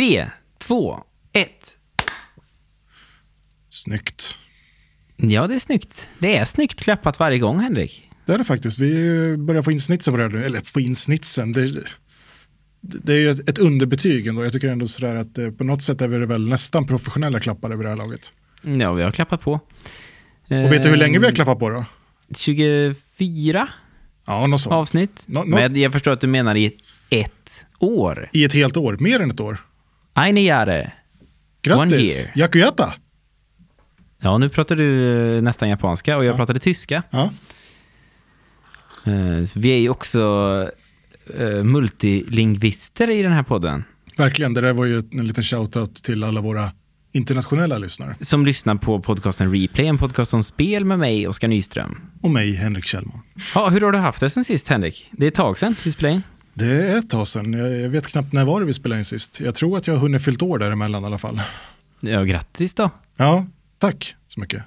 Tre, två, ett. Snyggt. Ja, det är snyggt. Det är snyggt klappat varje gång, Henrik. Det är det faktiskt. Vi börjar få in snitsen på det här nu. Eller få in snitsen. Det, det är ju ett, ett underbetyg ändå. Jag tycker ändå sådär att eh, på något sätt är vi väl nästan professionella klappare vid det här laget. Ja, vi har klappat på. Och vet du hur länge vi har Ehm, klappat på då? 24 Ja, något sånt. avsnitt. Nå- nå- Men jag förstår att du menar i ett år. I ett helt år, mer än ett år. Eine Jahre. One Grattis! year. Yakuyata! Ja, nu pratar du eh, nästan japanska och jag Ja. pratade tyska. Ja, Eh, Vi är ju också eh, multilingvister i den här podden. verkligen. Det där var ju en liten shoutout till alla våra internationella lyssnare. Som lyssnar på podcasten Replay, en podcast om spel med mig, Oskar Nyström. Och mig, Henrik Kjellman. Ja, hur har du haft det sen sist, Henrik? Det är ett tag sedan vi spelade in. Det är ett tag sedan. Jag, vet knappt när var det vi spelade in sist. Jag tror att jag har hunnit fyllt år däremellan i alla fall. Ja, grattis då. Ja, tack så mycket.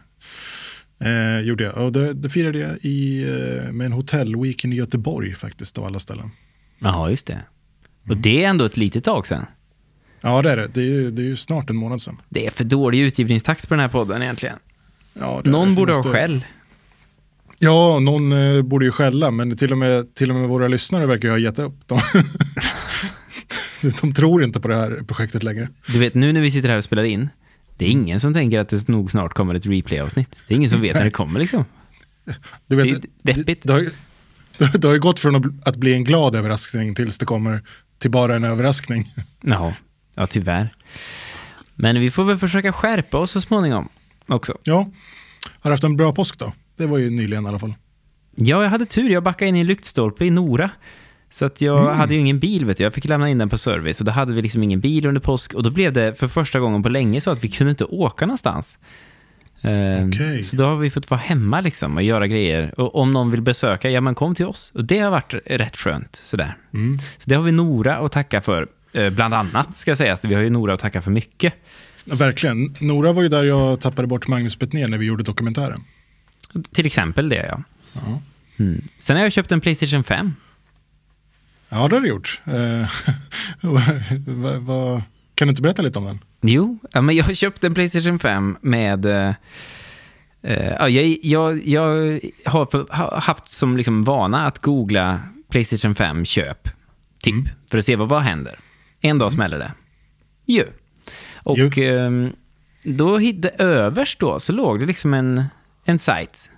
Eh, gjorde jag. Och det, det firade jag i, eh, med en hotellweekend i Göteborg faktiskt, av alla ställen. Jaha, just det. Och det är ändå ett litet tag sedan. Ja, det är det. Det är, ju- det är ju snart en månad sedan. Det är för dålig utgivningstakt på den här podden egentligen. Ja, Någon borde ha skäll. Ja, någon eh, borde ju skälla, men till och, med, till och med våra lyssnare verkar ju ha gett upp. De, de tror inte på det här projektet längre. Du vet, nu när vi sitter här och spelar in, det är ingen som tänker att det nog snart kommer ett replay-avsnitt. Det är ingen som vet när det kommer liksom. Du vet, Det är deppigt. Det, det, har, det har ju gått från att, bli- att bli en glad överraskning tills det kommer till bara en överraskning. Jaha, ja tyvärr. Men vi får väl försöka skärpa oss så småningom också. Ja, har du haft en bra påsk då? Det var ju nyligen i alla fall. Ja, jag hade tur. Jag backade in i en lyktstolpe i Nora. Så att jag hade ju ingen bil, vet du. Jag fick lämna in den på service och då hade vi liksom ingen bil under påsk. Och då blev det för första gången på länge så att vi kunde inte åka någonstans. Ehm, Okej. Så då har vi fått vara hemma liksom och göra grejer. Och om någon vill besöka, ja men kom till oss. Och det har varit rätt skönt sådär. Mm. Så det har vi Nora att tacka för. eh, Bland annat ska sägas. Vi har ju Nora att tacka för mycket. Ja, Verkligen. Nora var ju där jag tappade bort Magnus Betnér när vi gjorde dokumentären. Till exempel det ja. Ja, Mm. Sen har jag köpt en Playstation 5. ja det har du gjort. Eh, kan du inte berätta lite om den? Jo, ja, men jag har köpt en Playstation 5 med... eh, eh, ja, jag, jag, jag har för, haft som liksom vana att googla Playstation 5 köp, typ, Mm. för att se vad, vad händer. En dag smäller det. Ju. Och Jo. ehm, då hittade överst då, så låg det liksom en, en sajt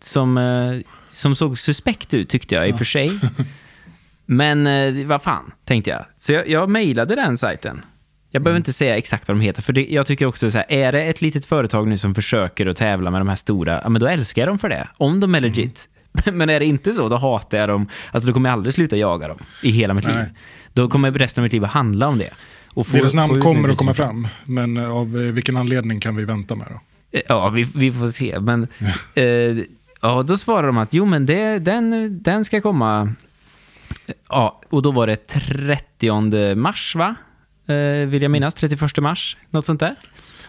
som, eh, som såg suspekt ut tyckte jag i och för sig. Men eh, vad fan, tänkte jag. Så jag, jag mejlade den sajten. Jag behöver inte säga exakt vad de heter, för det, jag tycker också så här, är det ett litet företag nu som försöker att tävla med de här stora, ja men då älskar jag dem för det. Om de är legit. Men är det inte så, då hatar jag dem. Alltså då kommer jag aldrig sluta jaga dem i hela mitt Nej. liv. Då kommer resten av mitt liv att handla om det. Och få- Deras namn kommer att komma fram, men eh, av vilken anledning kan vi vänta med då? Ja, vi, vi får se. Men eh, ja, då svarar de att jo, men det, den, den ska komma. Ja, och då var det 30 mars, va? Eh, vill jag minnas. 31 mars, något sånt där.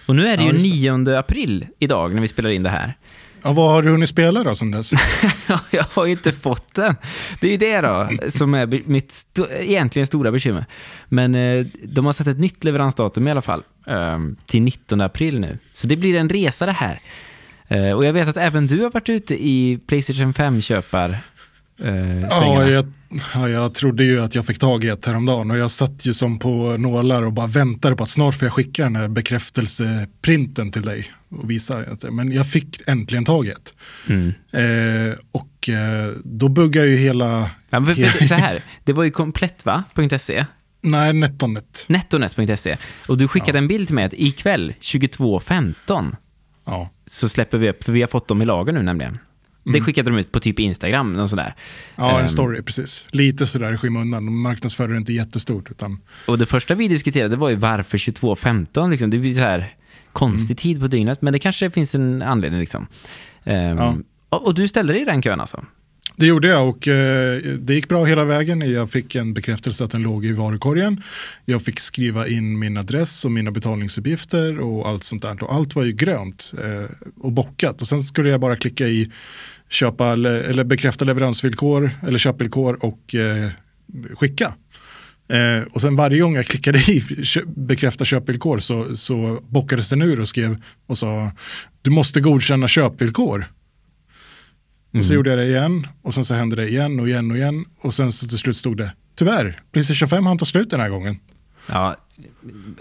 Och nu är det Ja, ju just det. 9 april idag när vi spelar in det här. Ja, vad har du hunnit spela då sen dess? Jag har ju inte fått den. Det är ju det då som är mitt st egentligen stora bekymmer. Men eh, de har satt ett nytt leveransdatum i alla fall. eh, till 19 april nu. Så det blir en resa det här. Eh, och jag vet att även du har varit ute i Playstation 5-köpar eh, Ja, jag, ja, jag trodde ju att jag fick tag i ett häromdagen och jag satt ju som på nålar och bara väntade på att snart får jag skicka den här bekräftelseprinten till dig och visa. Men jag fick äntligen tag i ett. Mm. Eh, och eh, då buggade ju hela, Ja, för, för, så här, det var ju komplett va? .se. nej Netonet. Nettonet.se. Och du skickade Ja. en bild till mig att ikväll 22.15 Ja, så släpper vi upp, för vi har fått dem i lager nu nämligen. Det skickade de ut på typ Instagram och sådär. Mm. ja en Ehm, story precis. Lite sådär i skymundan, de marknadsförde det inte jättestort. Utan, Och det första vi diskuterade var ju varför 22.15, liksom. det blir så här konstig Mm. tid på dygnet, men det kanske finns en anledning liksom. Ehm, Ja. och, och du ställde dig i den kön alltså? Det gjorde jag och eh, det gick bra hela vägen. Jag fick en bekräftelse att den låg i varukorgen. Jag fick skriva in min adress och mina betalningsuppgifter och allt sånt där. Och allt var ju grönt eh, och bockat. Och sen skulle jag bara klicka i köpa le- eller bekräfta leveransvillkor eller köpvillkor och eh, skicka. Eh, och sen varje gång jag klickade i bekräfta köpvillkor så, så bockades den ur och skrev och sa du måste godkänna köpvillkor. Och så gjorde jag det igen och sen så hände det igen och igen och igen och sen så till slut stod det tyvärr, Playstation 5 hann ta slut den här gången. Ja,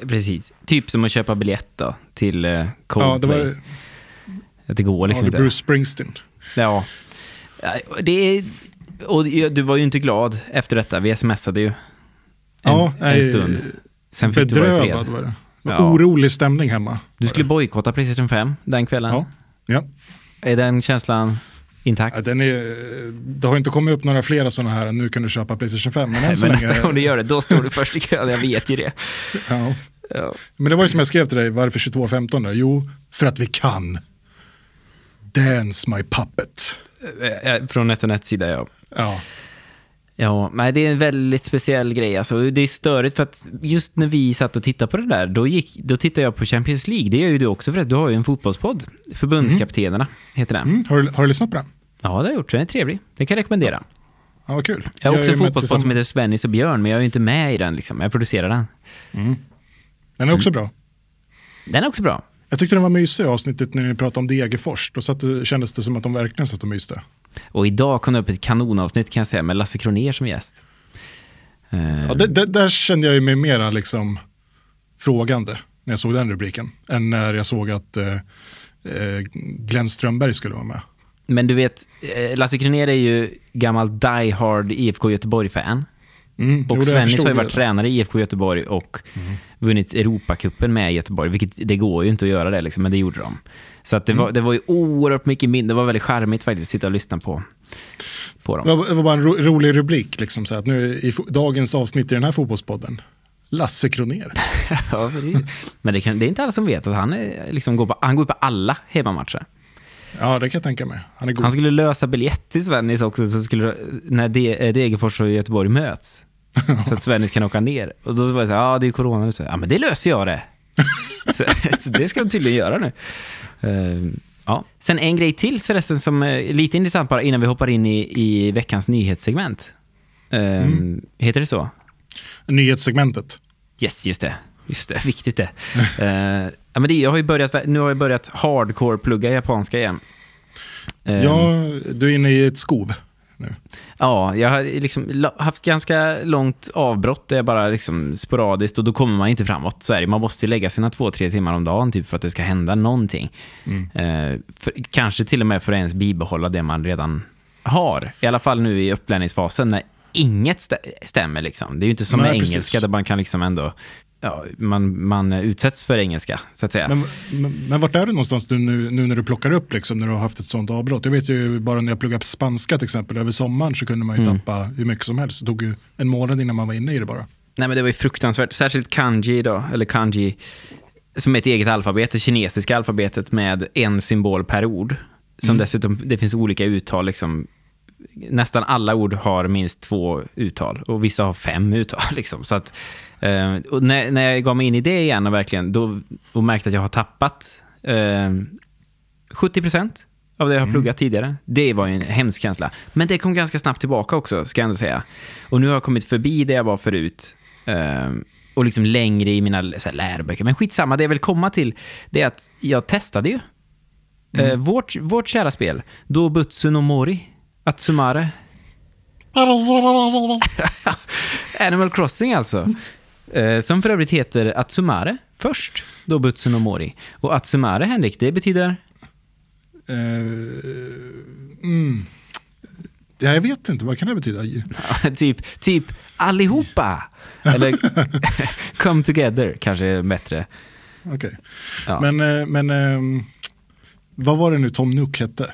precis. Typ som att köpa biljett då, till eh, Ja, det Coldplay. var Att det går ja, liksom det inte. Bruce Springsteen. Ja. Det är... Och du var ju inte glad efter detta. Vi smsade ju en, Ja, en nej, stund. Sen fick du vara Bedrövad fred. var det. Ja. Orolig stämning hemma. Du skulle bojkotta Playstation 5 den kvällen. Ja. Ja. Är den känslan intakt? Ja, den är, det har inte kommit upp några flera sådana här, nu kan du köpa Playstation 5. Men, så Men länge, nästa gång du gör det, då står du först i kön. Jag vet ju det. ja. Ja. Men det var ju som jag skrev till dig, varför 22.15 då? Jo, för att vi kan. Dance my puppet. Eh, Från NetOnNets sida, ja. Ja, Ja, nej, det är en väldigt speciell grej. Alltså, det är störigt för att just när vi satt och tittade på det där, då, gick, då tittade jag på Champions League. Det gör ju du också för att du har ju en fotbollspodd. Förbundskaptenerna heter den. mm. har, du, har du lyssnat på den? Ja, det har jag gjort. Den är trevlig. Den kan jag rekommendera. Ja, vad kul. Jag har också är en fotbollspodd som heter Svennis och Björn, men jag är ju inte med i den. Liksom. Jag producerar den. Den är också bra. Den är också bra. Jag tyckte den var mysig avsnittet när ni pratade om Degerfors. Då satt kändes det som att de verkligen satt och myste. Och idag kom det upp ett kanonavsnitt kan jag säga, med Lasse Kronér som gäst. Eh, Ja, det, det, där kände jag mig mera liksom frågande när jag såg den rubriken. Än när jag såg att eh, eh, Glenn Strömberg skulle vara med. Men du vet, eh, Lasse Kronér är ju gammal die hard IFK Göteborg-fan. Mm, Och det Svennis har ju varit tränare i IFK Göteborg och vunnit Europacupen med Göteborg, vilket det går ju inte att göra det, liksom, men det gjorde de. Så att det, var, det var ju oerhört mycket mindre, det var väldigt charmigt faktiskt att sitta och lyssna på, på Det dem. var, det var bara en ro, rolig rubrik, liksom, så att nu i dagens avsnitt i den här fotbollspodden. Lasse Kroner. Ja, men det, kan, det är inte alla som vet att han, är, liksom, går, på, han går på alla hemmamatcher. Ja, det kan jag tänka mig. Han är god. Han skulle lösa biljett till Svennis också, så skulle, när De- Degerfors och Göteborg möts. så att Svennis kan åka ner. Och då var det så här, ja det är corona nu. Så, ja men det löser jag det. så, så det ska de tydligen göra nu. Eh, ja. Sen en grej till förresten som är lite intressant bara innan vi hoppar in i, i veckans nyhetssegment. Eh, Heter det så? Nyhetssegmentet. Yes, just det. Just det, viktigt det. Eh, ja, men det jag har ju börjat, nu har jag börjat hardcore-plugga japanska igen. Eh, Ja, du är inne i ett skov nu. Ja, jag har liksom haft ganska långt avbrott där jag bara liksom sporadiskt och då kommer man inte framåt. Så är det. Man måste ju lägga sina två, tre timmar om dagen typ för att det ska hända någonting. Eh, för, kanske till och med för att ens bibehålla det man redan har. I alla fall nu i upplärningsfasen när inget stä- stämmer liksom. Det är ju inte som Nej, med precis. engelska där man kan liksom ändå, ja, man, man utsätts för engelska så att säga. Men, men, men vart är du någonstans nu, nu, nu när du plockar upp, liksom, när du har haft ett sånt avbrott? Jag vet ju bara när jag pluggade spanska till exempel, över sommaren så kunde man ju tappa hur mycket som helst. Det tog ju en månad innan man var inne i det bara. Nej men det var ju fruktansvärt. Särskilt kanji då, eller kanji, som är ett eget alfabet, det kinesiska alfabetet med en symbol per ord. Som dessutom, det finns olika uttal liksom. Nästan alla ord har minst två uttal och vissa har fem uttal. Liksom. Så att, eh, och när, när jag gav mig in i det igen och verkligen, då, och märkte att jag har tappat eh, 70% av det jag har pluggat tidigare. Det var ju en hemsk känsla. Men det kom ganska snabbt tillbaka också, ska jag ändå säga. Och nu har jag kommit förbi det jag var förut. eh, och liksom längre i mina så här, läroböcker. Men skitsamma, det jag vill komma till, det är att jag testade ju. Eh, vårt, vårt kära spel, Dobutsu no Mori, Atsumare. Animal Crossing alltså. Eh, som för övrigt heter Atsumare först, Dobutsu no Mori. Och Atsumare, Henrik, det betyder... Eh, mm. ja, jag vet inte, vad kan det betyda? typ, typ allihopa. Eller come together kanske är bättre. Okej. Ja. Men, eh, men ehm, vad var det nu Tom Nook hette?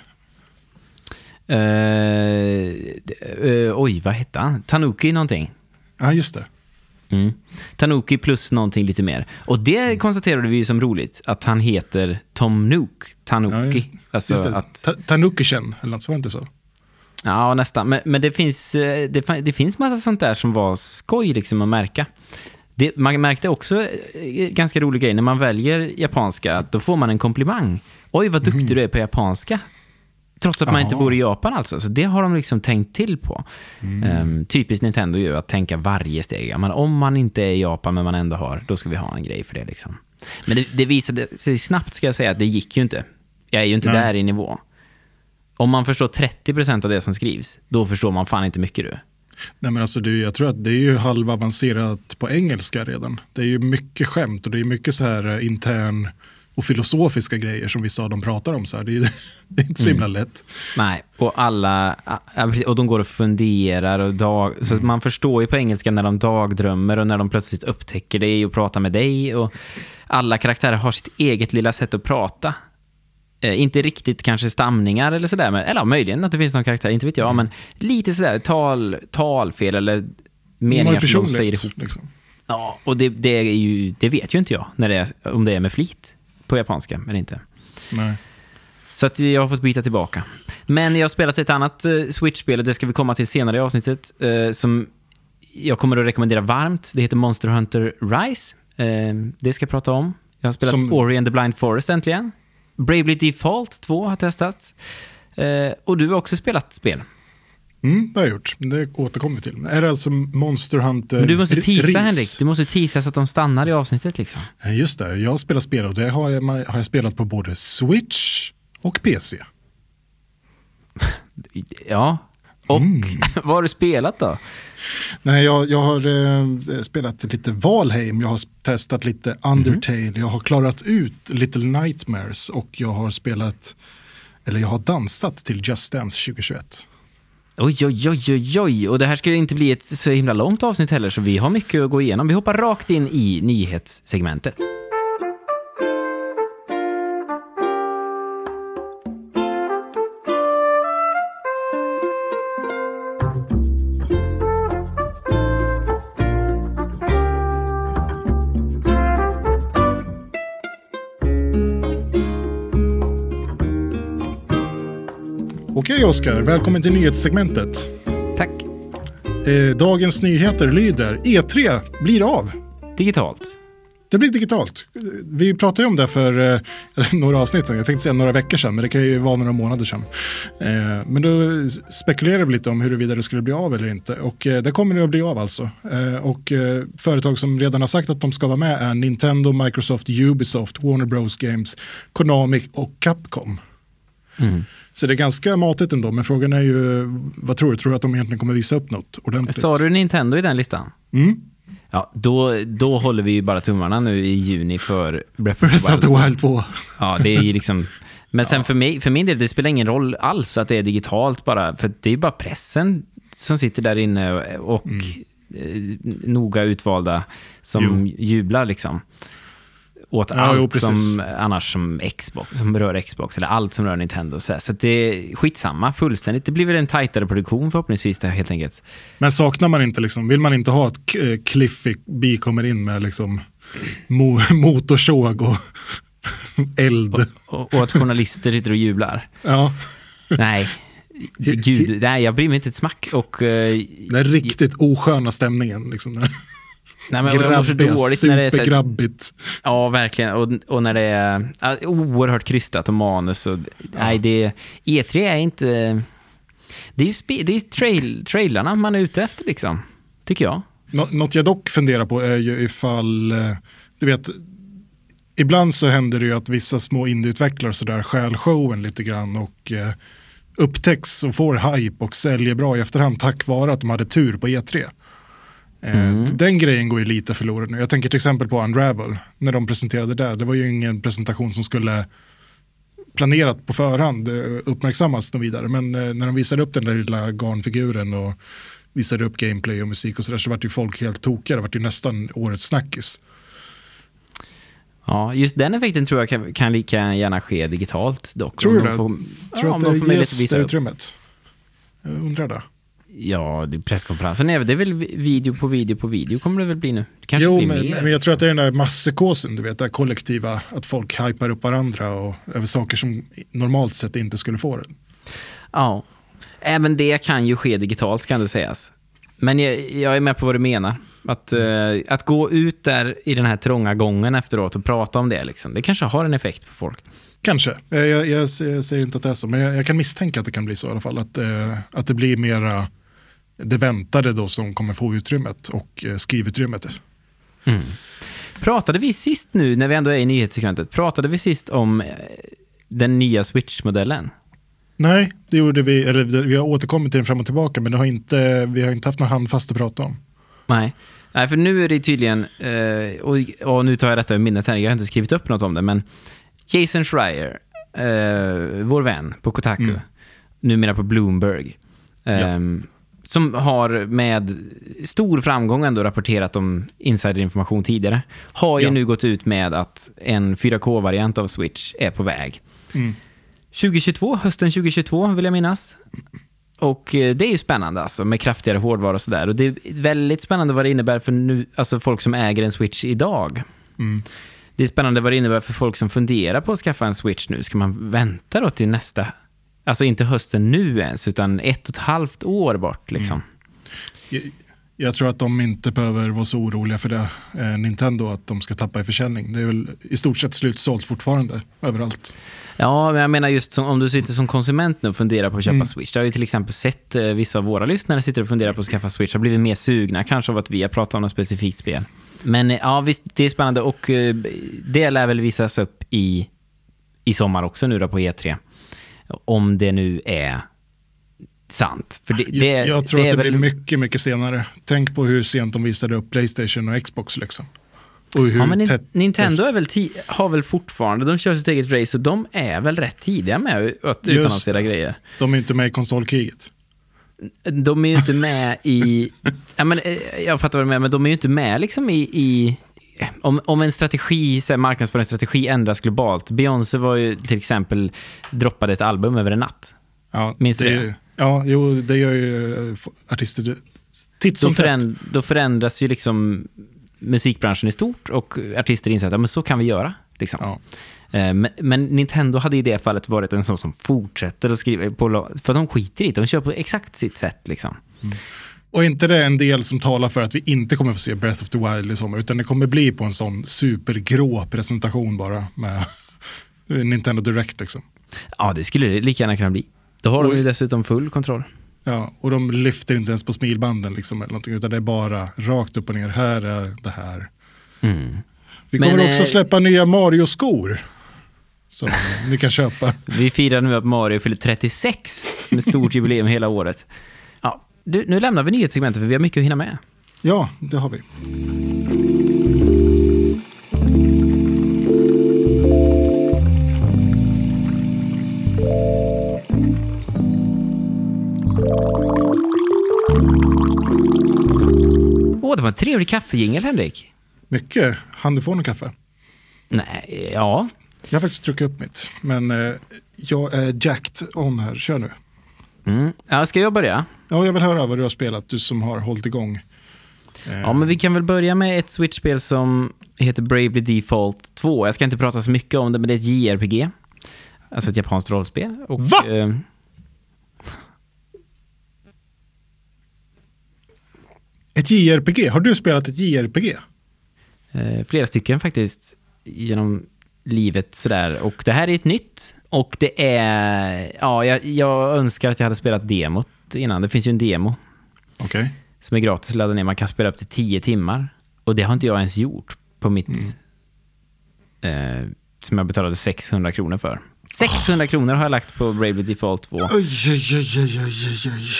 D- eh, oj, vad hette han? Tanuki någonting. Ja, just det. Mm. Tanuki plus någonting lite mer. Och det konstaterade vi ju som roligt, att han heter Tom Nook. Tanuki. Ja, just, alltså just att, Ta- Tanukishen, eller något, så var det inte så? ja, nästan. Men, men det, finns, eh, det, det finns massa sånt där som var skoj liksom att märka. Det, man märkte också eh, ganska rolig grej, när man väljer japanska, då får man en komplimang. Oj, vad duktig du är på japanska. Trots att man inte bor i Japan alltså. Så det har de liksom tänkt till på. Um, typiskt Nintendo ju att tänka varje steg. Men om man inte är i Japan men man ändå har, då ska vi ha en grej för det liksom. Men det, det visade sig snabbt ska jag säga att det gick ju inte. Jag är ju inte Nej. där i nivå. Om man förstår 30% av det som skrivs, då förstår man fan inte mycket du. Nej, men alltså det, jag tror att det är ju halvavancerat på engelska redan. Det är ju mycket skämt och det är mycket så här eh, intern och filosofiska grejer som vi sa de pratar om. Så här. Det, är, det är inte så himla lätt. Nej, och alla, och de går och funderar och dag, så man förstår ju på engelska när de dagdrömmer och när de plötsligt upptäcker dig och pratar med dig och alla karaktärer har sitt eget lilla sätt att prata. Eh, inte riktigt kanske stamningar eller sådär, men, eller ja, möjligen att det finns någon karaktär, inte vet jag, men lite sådär tal, talfel eller meningar som de säger ihop. Liksom. Ja, och det, det, är ju, det vet ju inte jag när det är, om det är med flit på japanska eller inte. Nej. Så att jag har fått byta tillbaka. Men jag har spelat ett annat eh, Switch-spel, det ska vi komma till senare i avsnittet, eh, som jag kommer att rekommendera varmt. Det heter Monster Hunter Rise. Eh, det ska jag prata om. Jag har spelat Som- Ori and the Blind Forest äntligen. Bravely Default 2 har testats. Och du har också spelat spel. Mm, det har jag gjort. Det återkommer vi till. Är det alltså Monster Hunter Men du måste teasa? Henrik. Du måste teasa så att de stannar i avsnittet liksom. Eh, Just det, jag spelar spel och det har jag, har jag spelat på både Switch och PC. Ja. Och Mm. vad har du spelat då? Nej, jag, jag har eh, spelat lite Valheim, jag har testat lite Undertale, jag har klarat ut Little Nightmares och jag har spelat, eller jag har dansat till Just Dance 2021. Oj, oj, oj, oj, oj. Och det här ska inte bli ett så himla långt avsnitt heller, så vi har mycket att gå igenom. Vi hoppar rakt in i nyhetssegmentet. Okej Oskar, välkommen till nyhetssegmentet. Tack. Eh, dagens nyheter lyder E3 blir av. Digitalt. Det blir digitalt. Vi pratade ju om det för eh, några avsnitt sedan, jag tänkte säga några veckor sedan, men det kan ju vara några månader sedan. Eh, men då spekulerade vi lite om huruvida det skulle bli av eller inte. Och eh, det kommer det att bli av alltså. Och företag som redan har sagt att de ska vara med är Nintendo, Microsoft, Ubisoft, Warner Bros Games, Konami och Capcom. Mm. Så det är ganska matigt ändå, men frågan är ju, vad tror du? Tror du att de egentligen kommer visa upp något ordentligt? Sa du Nintendo i den listan? Mm. Ja, då, då håller vi ju bara tummarna nu i juni för Breath of the of the Wild. Wild 2. Ja, det är ju liksom... Men sen för, mig, för min del, det spelar ingen roll alls att det är digitalt bara, för det är bara pressen som sitter där inne och eh, noga utvalda som jublar liksom. Åt Ja, allt jo, som annars som Xbox, som berör Xbox, eller allt som rör Nintendo. Så, så det är skitsamma, fullständigt. Det blir väl en tajtare produktion förhoppningsvis det här, helt enkelt. Men saknar man inte, liksom, vill man inte ha att eh, Cliffy B kommer in med liksom, mo motorsåg och eld? Och, och att journalister sitter och jublar. Ja, Nej, gud, nej, jag bryr mig inte ett smack. Och, eh, den riktigt osköna stämningen. Liksom, nej, men jag mår så grabbiga, dåligt när det är supergrabbigt. Ja, verkligen. Och, och när det är ja, oerhört krystat och manus. Och, Nej, det, E3 är inte... Det är ju spe, det är trail, trailarna man är ute efter, liksom. Tycker jag. Nå något jag dock funderar på är ju ifall, eh, du vet, ibland så händer det ju att vissa små indieutvecklare sådär stjäl showen lite grann och eh, upptäcks och får hype och säljer bra i efterhand tack vare att de hade tur på E3. Eh, Mm. Den grejen går ju lite förlorad nu. Jag tänker till exempel på Unravel, när de presenterade det. Det var ju ingen presentation som skulle planerat på förhand eh, uppmärksammas och vidare. Men eh, när de visade upp den där lilla garnfiguren och visade upp gameplay och musik och sådär så vart ju folk helt tokiga. Det vart ju nästan årets snackis. Ja, just den effekten tror jag kan, kan lika gärna ske digitalt dock. Tror du de det? Får, Tror ja, att de det ges utrymmet? Jag undrar det. Ja, det är presskonferensen är, det är väl video på video på video kommer det väl bli nu. Det kanske Jo, blir men, mer. men jag tror att det är den där masspsykosen, du vet, det kollektiva, att folk hypar upp varandra och över saker som normalt sett inte skulle få det. Ja, även det kan ju ske digitalt kan det sägas. Men jag, jag är med på vad du menar. Att, eh, att gå ut där i den här trånga gången efteråt och prata om det, liksom, det kanske har en effekt på folk. Kanske. Eh, Jag, jag, jag säger inte att det är så, men jag, jag kan misstänka att det kan bli så i alla fall. Att, eh, att det blir mera det väntade då som kommer få utrymmet och eh, skrivutrymmet. Pratade vi sist nu, när vi ändå är i nyhetssegmentet, pratade vi sist om eh, den nya Switch-modellen? Nej, det gjorde vi, eller vi har återkommit till den fram och tillbaka, men det har inte, vi har inte haft något handfast att prata om. Nej. Nej, för nu är det tydligen, eh, och, och nu tar jag detta i minnet här, jag har inte skrivit upp något om det, men Jason Schreier, vår vän på Kotaku, Mm. numera på Bloomberg, eh, som har med stor framgång ändå rapporterat om insiderinformation tidigare, har ju Ja. nu gått ut med att en 4K-variant av Switch är på väg. Mm. 2022, hösten 2022 vill jag minnas. Och eh, det är ju spännande alltså med kraftigare hårdvara och sådär. Och det är väldigt spännande vad det innebär för nu, alltså folk som äger en Switch idag. Mm. Det är spännande vad det innebär för folk som funderar på att skaffa en Switch nu. Ska man vänta då till nästa, alltså inte hösten nu ens, utan ett och ett halvt år bort liksom. Jag, jag tror att de inte behöver vara så oroliga för det, eh, Nintendo, att de ska tappa i försäljning. Det är väl i stort sett slutsålt fortfarande överallt. Ja, men jag menar just som, om du sitter som konsument nu och funderar på att köpa Mm. Switch. Det har vi till exempel sett eh, vissa av våra lyssnare sitter och funderar på att skaffa Switch. Har blivit mer sugna kanske av att vi har pratat om något specifikt spel. Men eh, ja, visst, det är spännande och eh, det lär väl visas upp i, i sommar också nu då på E3. Om det nu är sant. För det, det, jag, jag tror det att det väl- blir mycket, mycket senare. Tänk på hur sent de visade upp Playstation och Xbox liksom. Och hur Ja, men tätt- Nintendo är väl har väl fortfarande, de kör sitt eget race och de är väl rätt tidiga med att utannonsera grejer. De är inte med i konsolkriget. De är ju inte med i... Ja, men, eh, jag fattar vad du menar, men de är ju inte med liksom i... i om, om en strategi, så här, marknadsföringsstrategi ändras globalt. Beyoncé var ju till exempel, droppade ett album över en natt. Ja, Minns du det? det? Ja, jo, det gör ju eh, artister titt Då, som tätt. föränd, då förändras ju liksom musikbranschen i stort och artister inser att men så kan vi göra. Liksom. Ja. Eh, Men, men Nintendo hade i det fallet varit en sån som fortsätter att skriva på... För de skiter i det, de kör på exakt sitt sätt. Liksom. Och inte det en del som talar för att vi inte kommer få se Breath of the Wild i sommar, utan det kommer bli på en sån supergrå presentation bara med Nintendo Direct liksom. Ja, det skulle det lika gärna kunna bli. Då har de Oj. ju dessutom full kontroll. Ja, och de lyfter inte ens på smilbanden liksom, eller någonting, utan det är bara rakt upp och ner. Här är det här. Mm. Vi Men, kommer också eh, släppa nya Mario-skor. Som ni kan köpa. Vi firar nu att Mario fyller 36 med stort jubileum hela året. Du, nu lämnar vi nyhetssegmentet för vi har mycket att hinna med. Ja, det har vi. Åh, det var en trevlig kaffejingel, Henrik. Mycket. Han du få någon kaffe? Nej, ja. Jag har faktiskt druckit upp mitt. Men eh, jag är jacked on här. Kör nu. Mm. ja. Ska jag börja? Ja, jag vill höra vad du har spelat, du som har hållit igång. Ja, men vi kan väl börja med ett Switch-spel som heter Bravely Default 2. Jag ska inte prata så mycket om det, men det är ett JRPG. Alltså ett japanskt rollspel. Och, Va? Eh, Ett JRPG, har du spelat ett JRPG? eh, flera stycken faktiskt genom livet sådär. Och det här är ett nytt. Och det är... Ja, jag, jag önskar att jag hade spelat demot innan. Det finns ju en demo Okej. som är gratis att ladda ner. Man kan spela upp till 10 timmar. Och det har inte jag ens gjort på mitt... Eh, som jag betalade 600 kronor för. 600 kronor har jag lagt på Bravely Default 2. Oj, oj, oj, oj, oj, oj.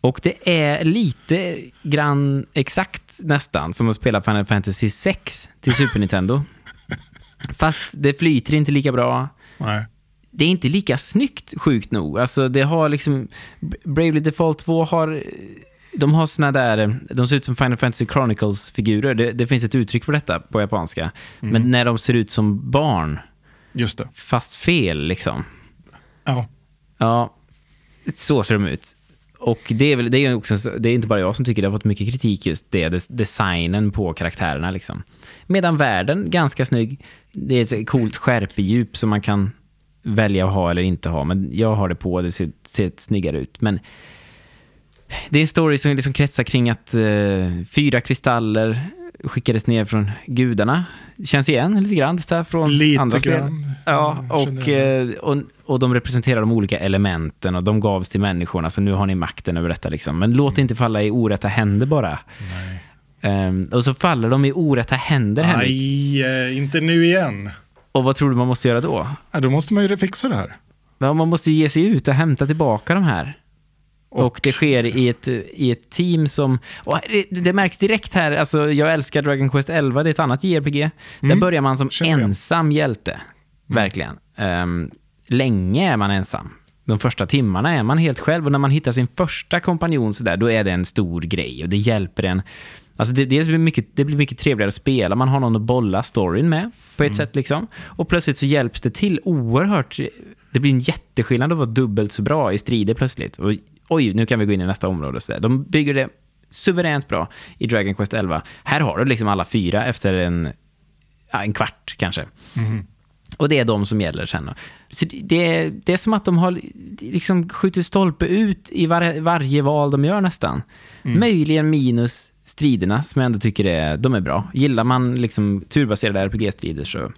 Och det är lite grann exakt nästan som att spela Final Fantasy 6 till Super Nintendo. Fast det flyter inte lika bra. Nej. Det är inte lika snyggt, sjukt nog. Alltså det har liksom... Bravely Default 2 har... De har såna där... De ser ut som Final Fantasy Chronicles-figurer. Det, det finns ett uttryck för detta på japanska. Men när de ser ut som barn, Just det. fast fel liksom. Ja. Ja, så ser de ut. Och det är, väl, det är, också, det är inte bara jag som tycker det har fått mycket kritik just det, des- designen på karaktärerna liksom. Medan världen, ganska snygg. Det är ett coolt skärpedjup som man kan välja att ha eller inte ha. Men jag har det på, det ser, ser snyggare ut. Men Det är en story som liksom kretsar kring att eh, fyra kristaller skickades ner från gudarna. Känns igen lite grann detta från Lite andra spel. grann. Ja, och, eh, och, och de representerar de olika elementen och de gavs till människorna, så nu har ni makten över detta. Liksom. Men låt det inte falla i orätta händer bara. Nej. Ehm, och så faller de i orätta händer, Henrik. Nej, eh, inte nu igen. Och vad tror du man måste göra då? Ja, då måste man ju fixa det här. Ja, man måste ge sig ut och hämta tillbaka de här. Och, Och- det sker i ett, i ett team som... Det, det märks direkt här, alltså jag älskar Dragon Quest 11, det är ett annat JRPG. Där börjar man som Mm. Känner jag. Mm. ensam hjälte. Verkligen. Ehm, länge är man ensam. De första timmarna är man helt själv och när man hittar sin första kompanjon så där, då är det en stor grej och det hjälper en. Alltså det, dels blir mycket, det blir mycket trevligare att spela, man har någon att bolla storyn med på Mm. ett sätt liksom. Och plötsligt så hjälps det till oerhört. Det blir en jätteskillnad att vara dubbelt så bra i strider plötsligt. Och, oj, nu kan vi gå in i nästa område. och Så där. De bygger det suveränt bra i Dragon Quest 11. Här har du liksom alla fyra efter en, en kvart kanske. Och det är de som gäller sen. Så det, är, det är som att de har liksom skjutit stolpe ut i var, varje val de gör nästan. Möjligen minus striderna, som jag ändå tycker är, de är bra. Gillar man liksom turbaserade RPG-strider så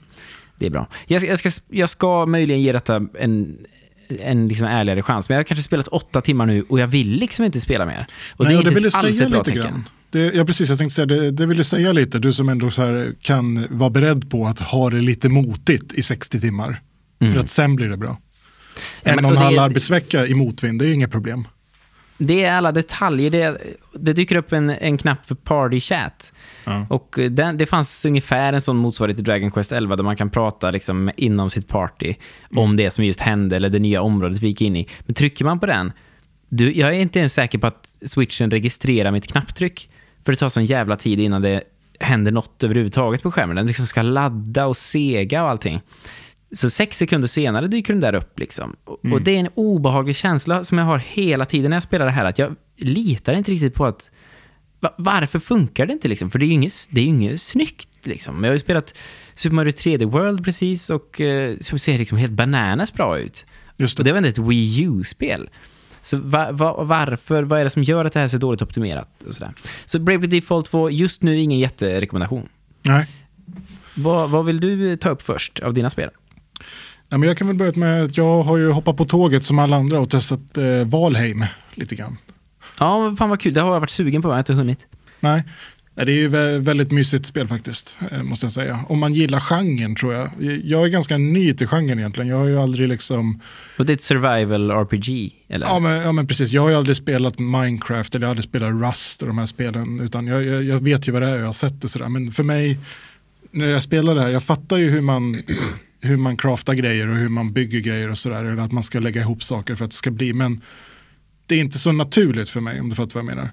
det är bra. Jag, ska- jag, ska, jag ska möjligen ge detta en, en liksom ärligare chans, men jag har kanske spelat åtta timmar nu och jag vill liksom inte spela mer. Och Nej, det är och det inte vill alls ett bra lite tecken. Det, ja, precis. Jag tänkte säga det, det vill du säga lite. Du som ändå kan vara beredd på att ha det lite motigt i 60 timmar. För att sen blir det bra. Mm. Ja, en och en halv arbetsvecka i motvind, det är inget problem. Det är alla detaljer. Det, det dyker upp en, en knapp för party chat. Ja. Och den, det fanns ungefär en sån motsvarighet till Dragon Quest 11 där man kan prata liksom inom sitt party om det som just hände eller det nya området vi gick in i. Men trycker man på den, du, jag är inte ens säker på att switchen registrerar mitt knapptryck. För det tar sån jävla tid innan det händer något överhuvudtaget på skärmen. Den liksom ska ladda och sega och allting. Så sex sekunder senare dyker den där upp. Liksom. Och, och det är en obehaglig känsla som jag har hela tiden när jag spelar det här. Att jag litar inte riktigt på att... Va, varför funkar det inte liksom? För det är ju inget, det är inget snyggt liksom. Jag har ju spelat Super Mario 3D World precis och eh, som ser liksom helt bananas bra ut. Just Och det. det var ändå ett Wii U-spel. Så va, va, varför, vad är det som gör att det här är så dåligt optimerat? Och sådär. Så Bravely Default 2, just nu ingen jätterekommendation. Nej. Vad, vad vill du ta upp först av dina spel? Ja, men jag kan väl börja med att jag har ju hoppat på tåget som alla andra och testat eh, Valheim lite granran. Ja, men fan vad kul. Det har jag varit sugen på, jag har inte hunnit. Nej, det är ju vä- väldigt mysigt spel faktiskt, eh, måste jag säga. Om man gillar genren tror jag. Jag är ganska ny till genren egentligen. Jag har ju aldrig liksom, Och det är ett survival RPG, eller? ja men, ja men precis, jag har ju aldrig spelat Minecraft eller jag har aldrig spelat Rust och de här spelen. Utan jag, jag, jag vet ju vad det är och jag har sett det sådär. Men för mig, när jag spelar det här, jag fattar ju hur man, hur man craftar grejer och hur man bygger grejer och sådär. Eller att man ska lägga ihop saker för att det ska bli. Men det är inte så naturligt för mig om du fattar vad jag menar.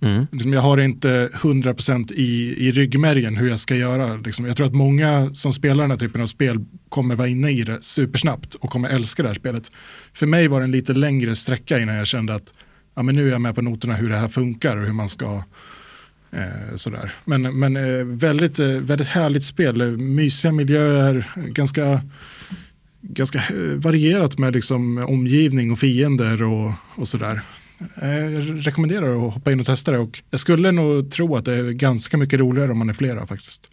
Mm. Liksom jag har inte 100% i, i ryggmärgen hur jag ska göra. Liksom. Jag tror att många som spelar den här typen av spel kommer vara inne i det supersnabbt och kommer älska det här spelet. För mig var det en lite längre sträcka innan jag kände att ja, men nu är jag med på noterna hur det här funkar och hur man ska eh, sådär. Men, men eh, väldigt, eh, väldigt härligt spel, mysiga miljöer, ganska, ganska varierat med liksom, omgivning och fiender och, och sådär. Jag rekommenderar att hoppa in och testa det och jag skulle nog tro att det är ganska mycket roligare om man är flera faktiskt.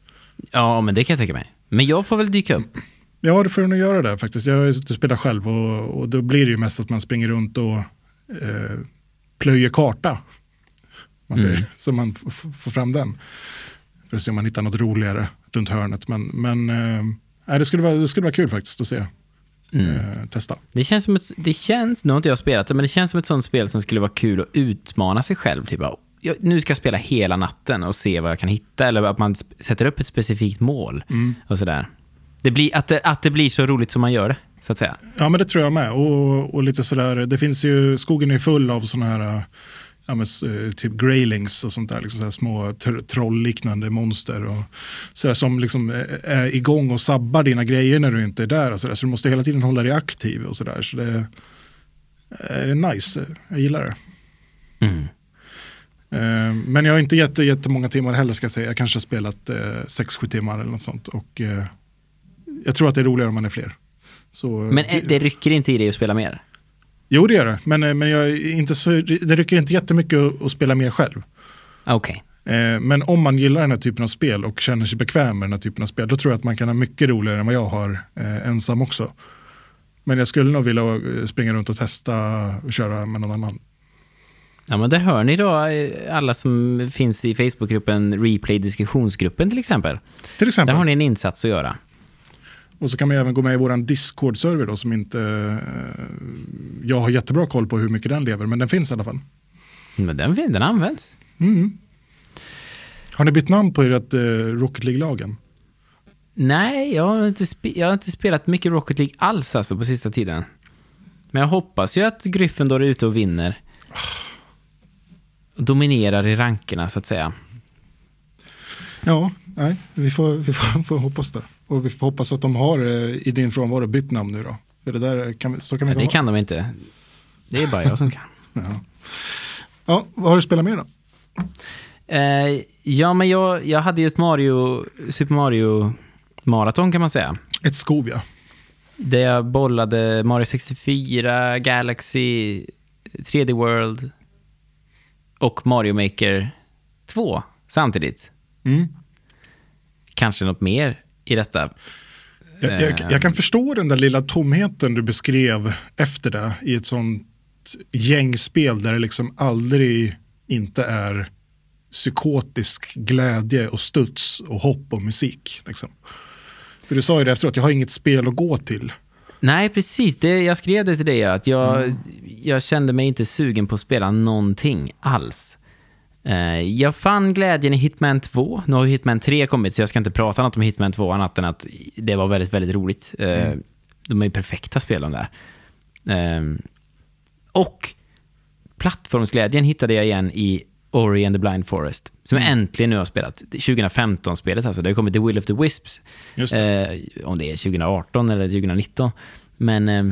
Ja, men det kan jag tänka mig. Men jag får väl dyka upp. Ja, det får du nog göra det faktiskt. Jag har ju spelat själv och, och då blir det ju mest att man springer runt och plöjer karta. Man säger, Mm. Så man får fram den. För att se om man hittar något roligare runt hörnet. Men, men eh, nej, det, skulle vara, det skulle vara kul faktiskt att se. Mm. Eh, testa. Det känns som ett, det känns, nu har inte jag spelat det, men det känns som ett sånt spel som skulle vara kul att utmana sig själv. Typ, bara, jag, nu ska jag spela hela natten och se vad jag kan hitta. Eller att man sätter upp ett specifikt mål. Och sådär. Det blir, att, det, att det blir så roligt som man gör det, så att säga. Ja, men det tror jag med. Och, och lite sådär, det finns ju, skogen är full av sådana här eh, ja, men, eh, typ greylings och sånt där, liksom så små tr- trollliknande monster. Och sådär, som liksom eh, är igång och sabbar dina grejer när du inte är där. Och sådär. Så du måste hela tiden hålla dig aktiv och sådär. Så det är, det är nice, jag gillar det. Mm. Eh, Men jag har inte jätte, jättemånga timmar heller ska jag säga. Jag kanske har spelat 6-7 timmar eller något sånt. Och eh, jag tror att det är roligare om man är fler. Så, Men eh, det rycker inte i dig att spela mer? Jo, det gör det. Men, eh, men jag inte så, det rycker inte jättemycket att, spela mer själv. Okej. Eh, men om man gillar den här typen av spel och känner sig bekväm med den här typen av spel, då tror jag att man kan ha mycket roligare än vad jag har eh, ensam också. Men jag skulle nog vilja springa runt och testa och köra med någon annan. Ja, men där hör ni då alla som finns i Facebookgruppen Replay diskussionsgruppen till exempel. Till Där exempel. har ni en insats att göra. Och så kan man ju även gå med i vår Discord-server då som inte eh, jag har jättebra koll på hur mycket den lever, men den finns i alla fall. Men den, fin- den används. Mm. Har ni bytt namn på ert eh, Rocket League-lagen? Nej, jag har, inte jag har inte spelat mycket Rocket League alls alltså på sista tiden. Men jag hoppas ju att Gryffindor är ute och vinner. Och dominerar i rankerna så att säga. Ja, nej, vi får, vi får, får hoppas det. Och vi får hoppas att de har eh, i din frånvaro bytt namn nu då. För det där kan, så kan vi Ja, det ha. kan de inte. Det är bara jag som kan. Ja. ja, vad har du spelat mer då? Eh, ja, men jag, jag hade ju ett Mario, Super Mario maraton kan man säga. Ett skov ja. Där jag bollade Mario 64, Galaxy, 3D World och Mario Maker 2 samtidigt. Mm. Kanske något mer i detta. Jag, jag, jag kan förstå den där lilla tomheten du beskrev efter det i ett sånt gängspel där det liksom aldrig inte är psykotisk glädje och studs och hopp och musik. Liksom. För du sa ju det efteråt, jag har inget spel att gå till. Nej, precis. Det, jag skrev det till dig, att jag, jag kände mig inte sugen på att spela någonting alls. Eh, jag fann glädjen i Hitman 2. Nu har Hitman 3 kommit, så jag ska inte prata något om Hitman 2 annat än att det var väldigt, väldigt roligt. Eh, De är ju perfekta spel de där. Eh, och plattformsglädjen hittade jag igen i Ori and the Blind Forest, som jag äntligen nu har spelat. 2015-spelet alltså, det har kommit The Will of the Wisps. Det. Eh, om det är 2018 eller 2019. Men eh,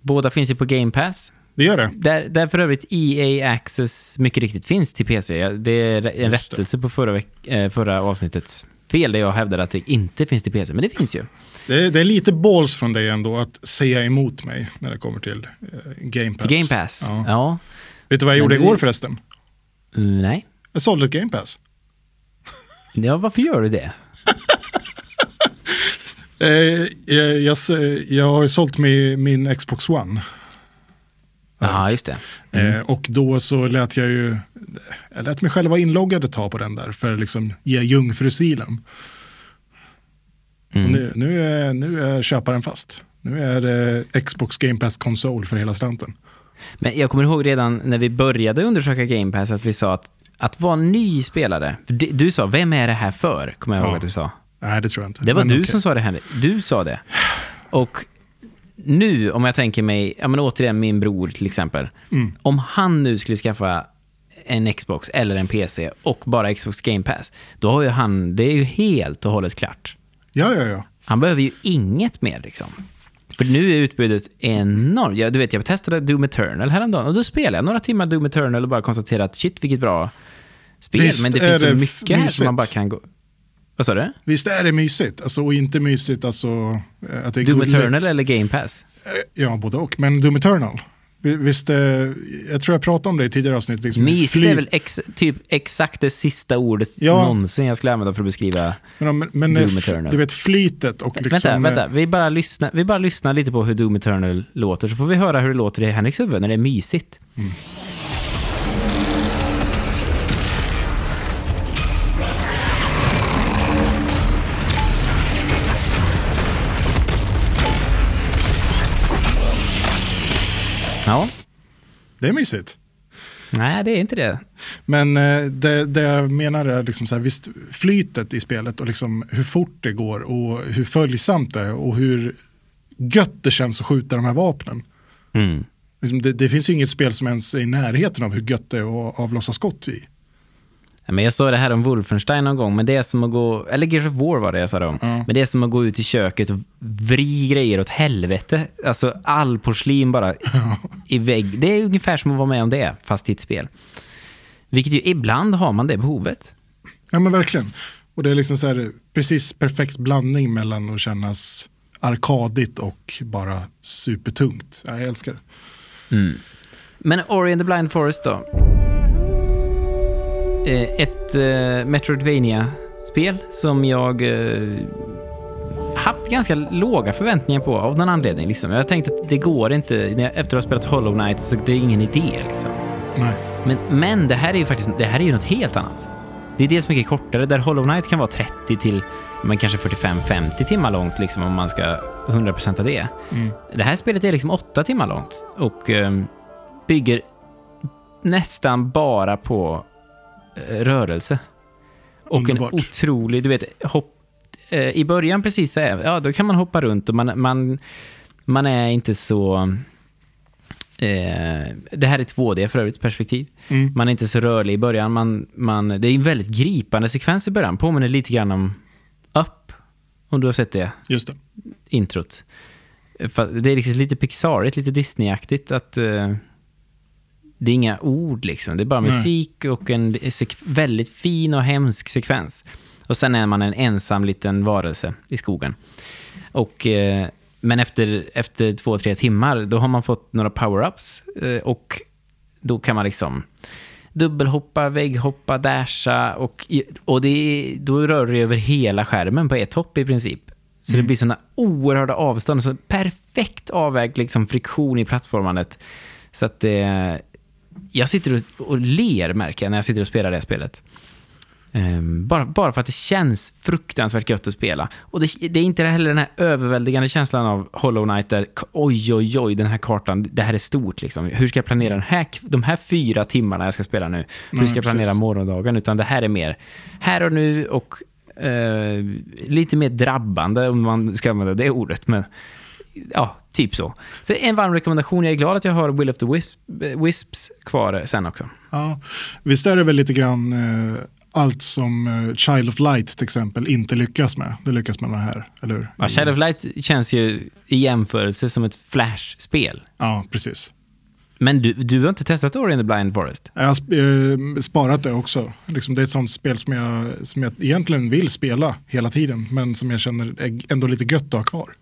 båda finns ju på Game Pass. Det gör det. Där, där för övrigt EA Access mycket riktigt finns till PC. Det är en Just det. rättelse på förra, eh, förra avsnittets fel, där jag hävdade att det inte finns till PC. Men det finns ju. det. är- Det är lite balls från dig ändå att säga emot mig när det kommer till eh, Game Pass. Game Pass. Ja. Ja. Vet du vad jag Men gjorde du- igår förresten? Mm, nej. Jag sålde ett Game Pass. Ja, varför gör du det? Eh, jag, jag, s- jag har ju sålt min, min Xbox One. Ja, just det. Eh, och då så lät jag ju, jag lät mig själv vara inloggad ett tag på den där för att liksom ge jungfrusilen. Mm. nu, nu, är, nu är köparen fast. Nu är det Xbox Game Pass konsol för hela slanten. Men jag kommer ihåg redan när vi började undersöka Game Pass att vi sa att att vara ny spelare, du sa, vem är det här för? Kommer jag ihåg Ja. att du sa. Nej, det tror jag inte. Det var Men du okej. som sa det, Henrik. Du sa det. Och nu, om jag tänker mig, ja men återigen min bror till exempel. Mm. Om han nu skulle skaffa en Xbox eller en PC och bara Xbox Game Pass, då har ju han, det är ju helt och hållet klart. Ja, ja, ja. Han behöver ju inget mer liksom. För nu är utbudet enormt. Ja, du vet, jag testade Doom Eternal häromdagen och då spelade jag några timmar Doom Eternal och bara konstaterade att shit vilket bra spel. Visst men det finns så det mycket här som man bara kan gå... Vad sa du? Visst är det mysigt? Alltså, och inte mysigt alltså eh, att det är Doom gulligt. Eternal eller Game Pass? Eh, Ja, både och. Men Doom Eternal. Vi- Visst, eh, jag tror jag pratade om det i tidigare avsnitt. Liksom, Mysigt fly- är väl ex, typ exakt det sista ordet Ja. någonsin jag skulle använda för att beskriva... Men, men, Doom Eternal. du vet flytet och liksom... vänta, vänta. Vi bara, lyssnar, vi bara lyssnar lite på hur Doom Eternal låter, så får vi höra hur det låter i Henriks huvud när det är mysigt. Ja, Det är mysigt. nej det är inte det. Men eh, det, det jag menar är liksom så här, visst, flytet i spelet och liksom hur fort det går och hur följsamt det är och hur gött det känns att skjuta de här vapnen. Mm. Liksom det, det finns ju inget spel som ens är i närheten av hur gött det är att avlossa skott i. Men jag sa det här om Wolfenstein någon gång, men det är som att gå, eller Gears of War var det jag sa det om, Ja. men det är som att gå ut i köket och vri grejer åt helvete. Alltså all porslin bara i vägg. Det är ungefär som att vara med om det, fast i ett spel. Vilket ju, ibland har man det behovet. Ja men verkligen. Och det är liksom så här, precis perfekt blandning mellan att kännas arkadigt och bara supertungt. Ja, jag älskar det. Mm. Men Ori and the Blind Forest då? Eh, Ett eh, Metroidvania-spel som jag eh, haft ganska låga förväntningar på av någon anledning. Liksom. Jag tänkte att det går inte, efter att ha spelat Hollow Knight, så det är ingen idé. Liksom. Men, men det här är ju faktiskt det här är ju något helt annat. Det är dels mycket kortare, där Hollow Knight kan vara 30 till men kanske 45-50 timmar långt liksom, om man ska 100% av det. Mm. Det här spelet är liksom 8 timmar långt och eh, bygger nästan bara på rörelse. Och Underbart. en otrolig, du vet, hopp, eh, i början precis så är, ja då kan man hoppa runt och man, man, man är inte så... Eh, det här är 2D för övrigt perspektiv. Mm. Man är inte så rörlig i början. Man, man, det är en väldigt gripande sekvens i början. Påminner lite grann om Up, om du har sett det Just det. introt. Det är liksom lite Pixarigt, lite Disney-aktigt. Att, eh, det är inga ord liksom. Det är bara Nej. musik och en väldigt fin och hemsk sekvens. Och sen är man en ensam liten varelse i skogen. Och, eh, men efter, efter två, tre timmar, då har man fått några power-ups. Eh, och då kan man liksom dubbelhoppa, vägghoppa, dasha och, och det då rör det över hela skärmen på ett hopp i princip. Så det blir sådana oerhörda avstånd, så perfekt avvägd liksom, friktion i plattformandet. Så att det... Jag sitter och, och ler, märker jag, när jag sitter och spelar det här spelet. Ehm, bara, bara för att det känns fruktansvärt gött att spela. Och det, det är inte heller den här överväldigande känslan av Hollow Knight där oj, oj, oj, den här kartan, det här är stort liksom. Hur ska jag planera den här, de här fyra timmarna jag ska spela nu? Hur Nej, ska jag planera precis. morgondagen? Utan det här är mer här och nu och eh, lite mer drabbande om man ska använda det ordet. Men ja, typ så. Så en varm rekommendation. Jag är glad att jag har Will of the Wisp, Wisps kvar sen också. Ja. Visst är det väl lite grann eh, allt som eh, Child of Light till exempel inte lyckas med. Det lyckas man med här, eller hur? Ja, Shadow of Light känns ju i jämförelse som ett Flash-spel. Ja, precis. Men du, du har inte testat Ori and the Blind Forest? Jag har eh, sparat det också. Liksom det är ett sånt spel som jag, som jag egentligen vill spela hela tiden, men som jag känner är ändå lite gött att ha kvar.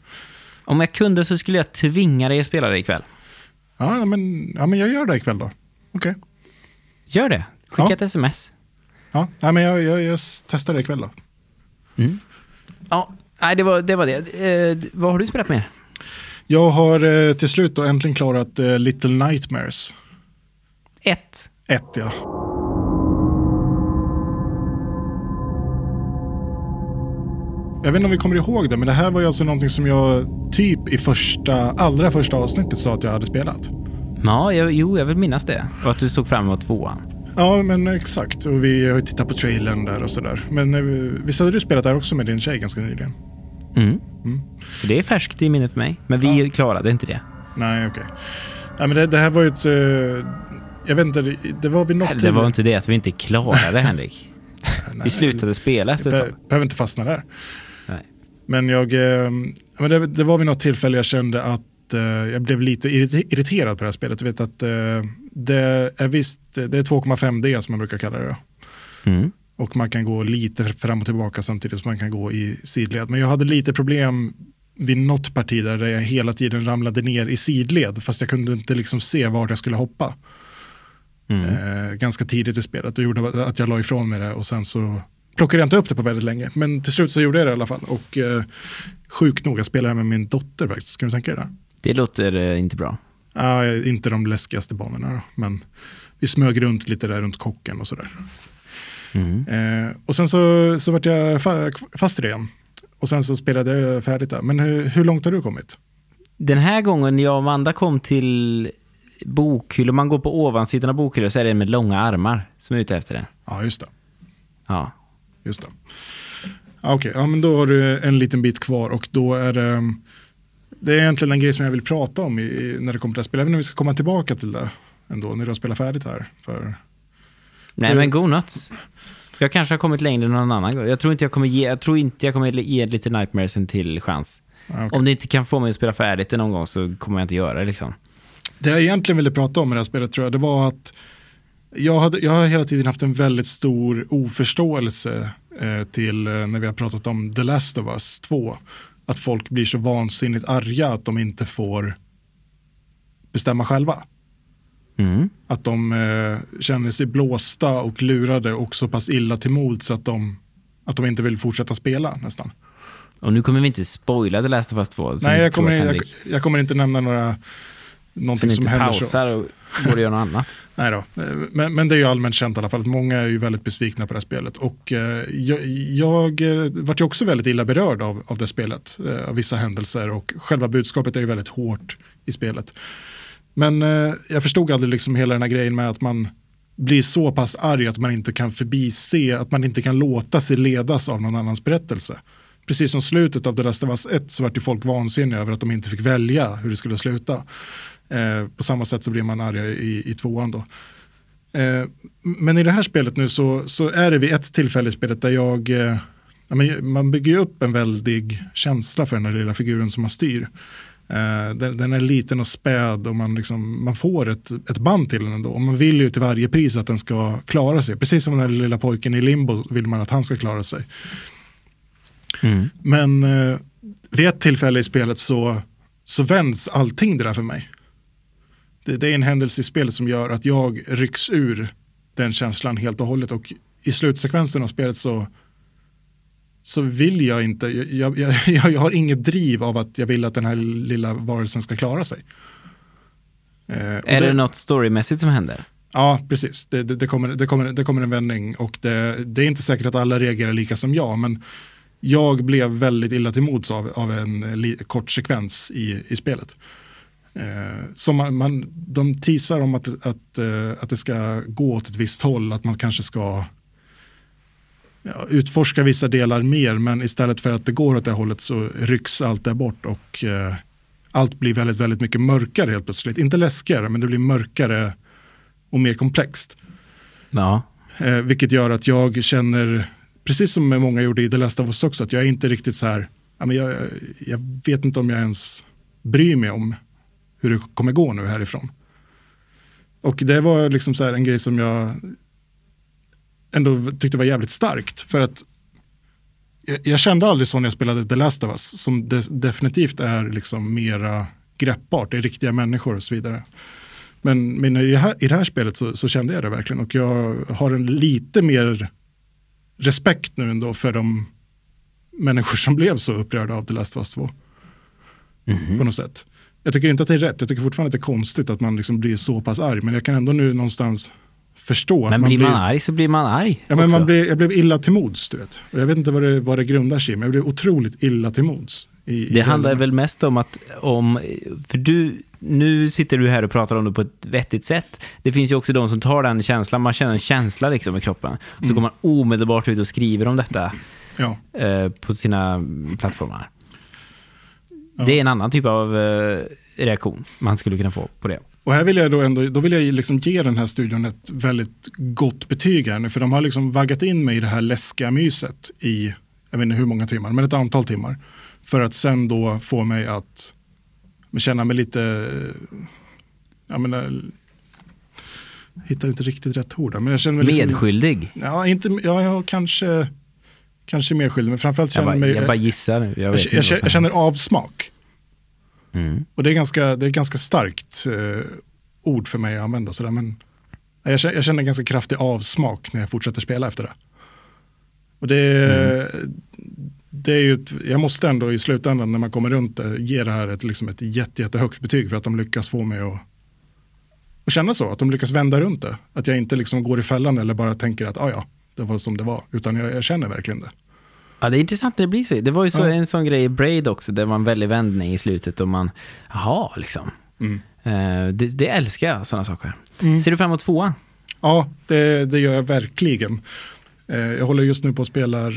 Om jag kunde så skulle jag tvinga dig att spela det ikväll. Ja, men, ja, men jag gör det ikväll då. Okej. Gör det. Skicka Ja. ett sms. Ja, nej, men jag, jag, jag testar det ikväll då. Ja, nej, det var det. Var det. Eh, vad har du spelat med? Jag har eh, till slut då äntligen klarat eh, Little Nightmares Ett. 1. Ja. Jag vet inte om vi kommer ihåg det, men det här var ju alltså någonting som jag typ i första, allra första avsnittet sa att jag hade spelat. Ja, jag, jo, jag vill minnas det. Och att du såg fram emot tvåan. Ja, men exakt. Och vi har ju tittat på trailern där och sådär. Men eh, visst hade du spelat där också med din tjej ganska nyligen? Mm. Mm. Så det är färskt i minnet för mig. Men vi klarade inte det. Nej, okej. Nej, men det, det här var ju ett... eh, jag vet inte, det, var vid något Det var inte det att vi inte klarade, Henrik. Nej, Vi slutade spela efter ett tag. behöver inte fastna där. Men jag, eh, men det, det var vid något tillfälle jag kände att eh, jag blev lite irrite- irriterad på det här spelet. Du vet att eh, det är visst, det är 2,5D som man brukar kalla det. Mm. Och man kan gå lite fram och tillbaka samtidigt som man kan gå i sidled. Men jag hade lite problem vid något parti där jag hela tiden ramlade ner i sidled. Fast jag kunde inte liksom se vart jag skulle hoppa. Mm. Eh, ganska tidigt i spelet. Och gjorde att jag la ifrån mig det. Och sen så plockade jag inte upp det på väldigt länge. Men till slut så gjorde jag det i alla fall. Och eh, sjukt nog, jag spelade med min dotter faktiskt. Kan du tänka dig det? Det låter eh, inte bra. Ja, inte de läskigaste banorna då. Men vi smög runt lite där runt kocken och sådär. Mm. Eh, och sen så, så vart jag fa fast i det igen. Och sen så spelade jag färdigt där. Men hur, hur långt har du kommit? Den här gången jag och Amanda kom till bokhyllor, man går på ovansidan av bokhyllor så är det med långa armar som är ute efter det. Ja, just det. Ja. Just det. Ja, Okej, ja, men då har du en liten bit kvar och då är det, det är egentligen en grej som jag vill prata om i, i- när det kommer till det här spelet. Inte om vi ska komma tillbaka till det ändå när du har spelat färdigt här. För, Nej För- men god natt. Jag kanske har kommit längre någon annan gång. Jag tror inte jag kommer ge, jag tror inte jag kommer ge lite Nightmares en till chans. ja, okej. Om det inte kan få mig att spela färdigt det någon gång så kommer jag inte göra det liksom. Det jag egentligen ville prata om med det här spelet tror jag, det var att jag, hade, jag har hela tiden haft en väldigt stor oförståelse eh, till eh, när vi har pratat om The Last of Us 2. Att folk blir så vansinnigt arga att de inte får bestämma själva. Mm. Att de eh, känner sig blåsta och lurade och så pass illa till mod så att de, att de inte vill fortsätta spela nästan. Och nu kommer vi inte spoila The Last of Us 2. som Nej, jag kommer, jag, jag kommer inte nämna några, någonting Som som, inte händer så. pausar och går och gör något annat. Nej då. Men, men det är ju allmänt känt i alla fall att många är ju väldigt besvikna på det här spelet. Och eh, jag, jag eh, vart ju också väldigt illa berörd av, av det spelet, eh, av vissa händelser och själva budskapet är ju väldigt hårt i spelet. Men eh, jag förstod aldrig liksom hela den här grejen med att man blir så pass arg att man inte kan förbise, att man inte kan låta sig ledas av någon annans berättelse. Precis som slutet av The Last of Us 1 så vart ju folk vansinniga över att de inte fick välja hur det skulle sluta. Eh, på samma sätt så blir man arga i, i tvåan då. Eh, men i det här spelet nu så, så är det vid ett tillfälle i spelet där jag, eh, man bygger upp en väldig känsla för den här lilla figuren som man styr. Eh, den, den är liten och späd och man, liksom, man får ett, ett band till den ändå. Och man vill ju till varje pris att den ska klara sig. Precis som den här lilla pojken i Limbo vill man att han ska klara sig. Mm. Men eh, vid ett tillfälle i spelet så, så vänds allting det där för mig. Det, det är en händelse i spelet som gör att jag rycks ur den känslan helt och hållet. Och i slutsekvensen av spelet så, så vill jag inte, jag, jag, jag, har inget driv av att jag vill att den här lilla varelsen ska klara sig. Eh, Är det något storymässigt som händer? Ja, precis. Det, det, det, kommer, det, kommer, det kommer en vändning och det, det är inte säkert att alla reagerar lika som jag, men jag blev väldigt illa till mods av, av en li, kort sekvens i, i spelet. Eh, som man, man, de teasar om att, att, eh, att det ska gå åt ett visst håll, att man kanske ska ja, utforska vissa delar mer, men istället för att det går åt det hållet så rycks allt det bort och eh, allt blir väldigt, väldigt mycket mörkare helt plötsligt. Inte läskigare, men det blir mörkare och mer komplext. Ja. Eh, vilket gör att jag känner, precis som många gjorde i The Last of Us också, att jag är inte riktigt så här, jag, jag vet inte om jag ens bryr mig om hur det kommer gå nu härifrån. Och det var liksom så här en grej som jag ändå tyckte var jävligt starkt. För att jag, jag kände aldrig så när jag spelade The Last of Us, som de, definitivt är liksom mera greppbart, det är riktiga människor och så vidare. Men, men i, det här, i det här spelet så, så kände jag det verkligen och jag har en lite mer respekt nu ändå för de människor som blev så upprörda av The Last of Us 2. Mhm. På något sätt. Jag tycker inte att det är rätt, jag tycker fortfarande att det är konstigt att man liksom blir så pass arg, men jag kan ändå nu någonstans förstå Men att man blir blir... man arg så blir man arg Ja, men också. man blev, jag blev illa till mods, du vet. Och jag vet inte vad det, vad det grundar sig i, men jag blev otroligt illa till mods. I, i Det handlar hela- väl mest om att, om, för du, nu sitter du här och pratar om det på ett vettigt sätt. Det finns ju också de som tar den känslan, man känner en känsla liksom i kroppen. Så Mm. går man omedelbart ut och skriver om detta Ja, eh, på sina plattformar. Ja. Det är en annan typ av eh, reaktion man skulle kunna få på det. och här vill jag då ändå, då vill jag liksom ge den här studion ett väldigt gott betyg här nu, för de har liksom vaggat in mig i det här läskiga myset i, jag vet inte hur många timmar, men ett antal timmar. För att sen då få mig att känna mig lite, jag menar, jag hittar inte riktigt rätt ord men jag känner mig liksom, Medskyldig. Ja, inte, ja, ja kanske, kanske mer skyldig, men framförallt Jag känner bara, mig, jag bara gissar nu. Jag, jag, jag, jag, känner avsmak. Mm. Och det är ganska, det är ganska starkt eh, ord för mig att använda. Sådär, men jag, känner, jag känner ganska kraftig avsmak när jag fortsätter spela efter det. Och det, det är ju ett, jag måste ändå i slutändan när man kommer runt det ge det här ett, liksom ett jätte, jättehögt betyg för att de lyckas få mig att, att känna så. Att de lyckas vända runt det. Att jag inte liksom går i fällan eller bara tänker att ah, ja, det var som det var. Utan jag, jag känner verkligen det. Ja, det är intressant när det blir så. Det var ju så, Ja. en sån grej i Braid också, det var en väldig vändning i slutet och man, jaha, liksom. Mm. Eh, det, det älskar jag, sådana saker. Mm. Ser du fram emot tvåan? Ja, det, det gör jag verkligen. Eh, Jag håller just nu på att spela,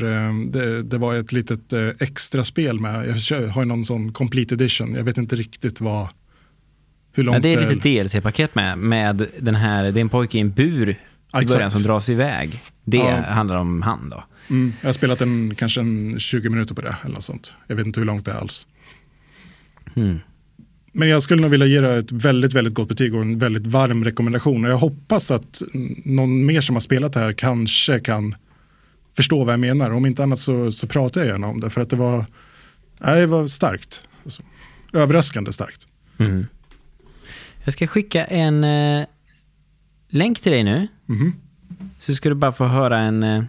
det, det var ett litet eh, extra spel med, jag har någon sån complete edition, jag vet inte riktigt vad, hur långt Ja, det är ett litet DLC-paket med, med den här, det är en pojke i en bur i början som dras iväg. Det Ja. handlar om han då. Mm, jag har spelat en, kanske en 20 minuter på det eller något sånt. Jag vet inte hur långt det är alls. Mm. Men jag skulle nog vilja ge det ett väldigt, väldigt gott betyg och en väldigt varm rekommendation. Och jag hoppas att mm, någon mer som har spelat det här kanske kan förstå vad jag menar. Om inte annat så, så pratar jag gärna om det. För att det var, nej, det var starkt. Alltså, överraskande starkt. Mm. Jag ska skicka en, eh, länk till dig nu. Mhm. Så ska du bara få höra en, eh,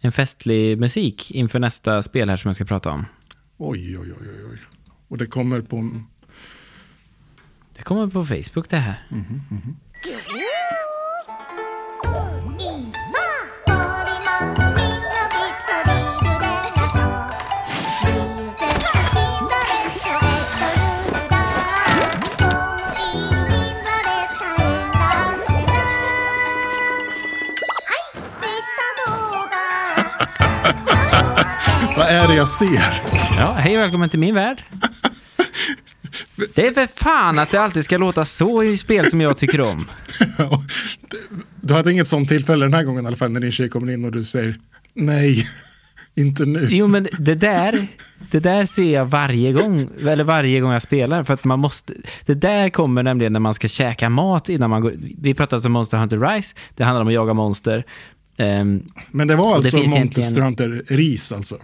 en festlig musik inför nästa spel här som jag ska prata om. Oj, oj, oj, oj. Och det kommer på... Det kommer på Facebook det här. 今鳥 Vad är det jag ser? Ja, hej och välkommen till min värld. Det är för fan att det alltid ska låta så i spel som jag tycker om. Du hade inget sånt tillfälle den här gången i alla fall när din tjej kommer in och du säger nej, inte nu. Jo, men det där, det där ser jag varje gång, eller varje gång jag spelar. För att man måste, det där kommer nämligen när man ska käka mat innan man går. Vi pratade om Monster Hunter Rise, det handlar om att jaga monster. Ehm, Men det var alltså finns Monster egentligen- Hunter ris alltså?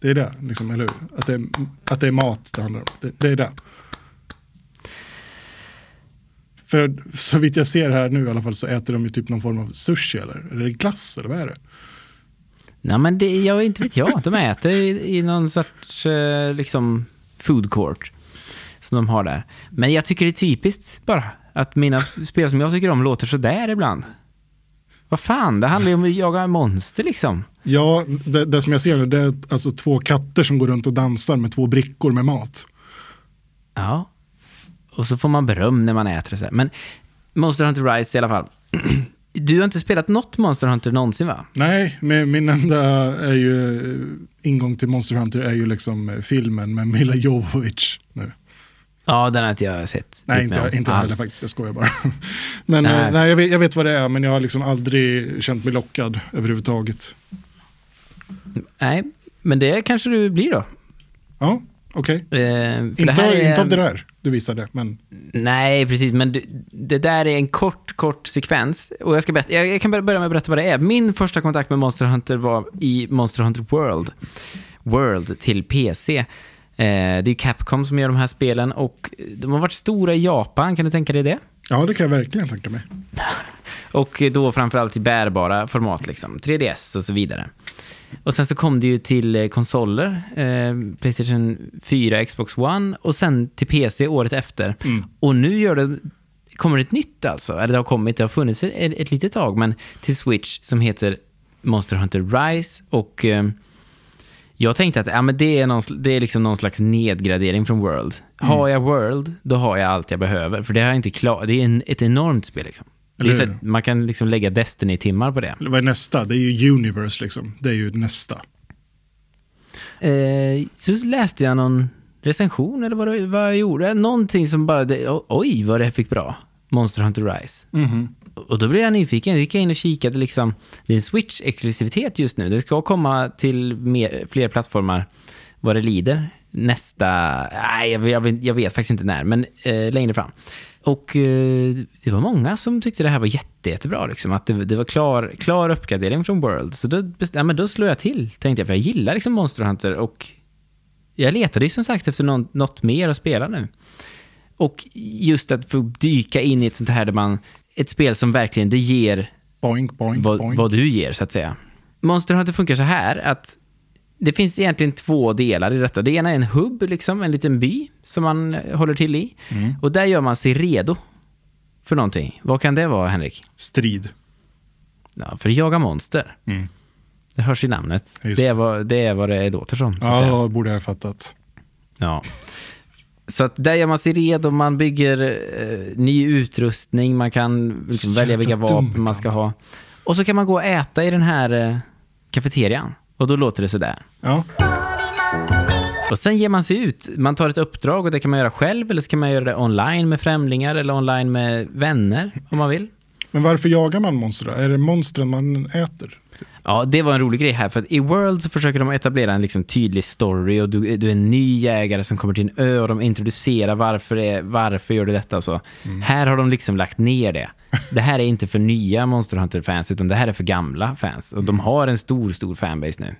Det är det, liksom, eller hur? Att det är, att det är mat det handlar om. Det, det är det. För så vitt jag ser här nu i alla fall så äter de ju typ någon form av sushi eller? Eller glass eller vad är det? nej, men det, jag inte vet jag. De äter i, i någon sorts eh, liksom food court som de har där. Men jag tycker det är typiskt bara att mina spel som jag tycker om låter sådär ibland. Vad fan, det handlar ju om att jaga monster liksom. Ja, det, det som jag ser det är alltså två katter som går runt och dansar med två brickor med mat. Ja. Och så får man beröm när man äter det. Men Monster Hunter Rise i alla fall. Du har inte spelat något Monster Hunter någonsin va? Nej, min enda är ju, ingång till Monster Hunter är ju liksom eh, filmen med Mila Jovovich nu. Ja, den har inte jag sett. Nej, inte, om inte jag heller faktiskt, jag skojar bara. Men Nej. nej. nej, jag, vet, jag vet vad det är, men jag har liksom aldrig känt mig lockad överhuvudtaget. Nej, men det kanske du blir då. Ja, okej. Eh, för Inte, är- inte av det där du visade, men Nej, precis. Men det, det där är en kort, kort sekvens. Och jag, ska berätta, jag, jag kan börja med att berätta vad det är. Min första kontakt med Monster Hunter var i Monster Hunter World. World till PC. Eh, det är Capcom som gör de här spelen och de har varit stora i Japan, kan du tänka dig det? ja, det kan jag verkligen tänka mig. Och då framförallt i bärbara format, liksom. 3DS och så vidare. Och sen så kom det ju till eh, konsoler, eh, Playstation 4, Xbox One och sen till PC året efter. Mm. Och nu gör det, kommer det ett nytt alltså, eller det har kommit, det har funnits ett, ett litet tag, men till Switch som heter Monster Hunter Rise och eh, jag tänkte att ja, men det, är någon, det är liksom någon slags nedgradering från World. Har jag World, då har jag allt jag behöver. För det har jag inte klart. Det är en, ett enormt spel liksom. Man kan liksom lägga Destiny-timmar på det. Vad är nästa? Det är ju Universe liksom. Det är ju nästa. Eh, så läste jag någon recension eller vad, det, vad jag gjorde. Någonting som bara, det, oj vad det fick bra. Monster Hunter Rise. Mhm. Och då blev jag nyfiken. Då gick jag in och kikade liksom. Det är en Switch-exklusivitet just nu. Det ska komma till mer, fler plattformar vad det lider. Nästa, nej jag, jag, vet- jag vet faktiskt inte när, men eh, längre fram. Och eh, det var många som tyckte det här var jätte, jättebra. Liksom, att det, det var klar, klar uppgradering från World. Så då, ja, men då slog jag till, tänkte jag, för jag gillar liksom Monster Hunter. Och jag letade ju som sagt efter någon, något mer att spela nu. Och just att få dyka in i ett sånt här där man, ett spel som verkligen, det ger Boink, boink, vad, boink. vad du ger, så att säga. Monster Hunter funkar så här att det finns egentligen två delar i detta. Det ena är en hubb, liksom, en liten by som man eh, håller till i. Mm. Och där gör man sig redo för någonting. Vad kan det vara, Henrik? Strid. Ja, för att jaga monster. Mm. Det hörs i namnet. Just Det är, det. vad, det är vad det låter som. Så att säga. Ja, borde jag ha fattat. Ja. Så att där gör man sig redo, man bygger eh, ny utrustning, man kan liksom välja vilka vapen man ska ha. Och så kan man gå och äta i den här eh, kafeterian. Och då låter det sådär. Ja, Och sen ger man sig ut. Man tar ett uppdrag och det kan man göra själv eller så kan man göra det online med främlingar eller online med vänner om man vill. men varför jagar man monster då? Är det monstren man äter? Ja, det var en rolig grej här, för i World så försöker de etablera en liksom tydlig story och du, du är en ny jägare som kommer till en ö och de introducerar varför, är, varför gör du detta och så. Här har de liksom lagt ner det. Det här är inte för nya Monster Hunter-fans, utan det här är för gamla fans. Och de har en stor, stor fanbase nu.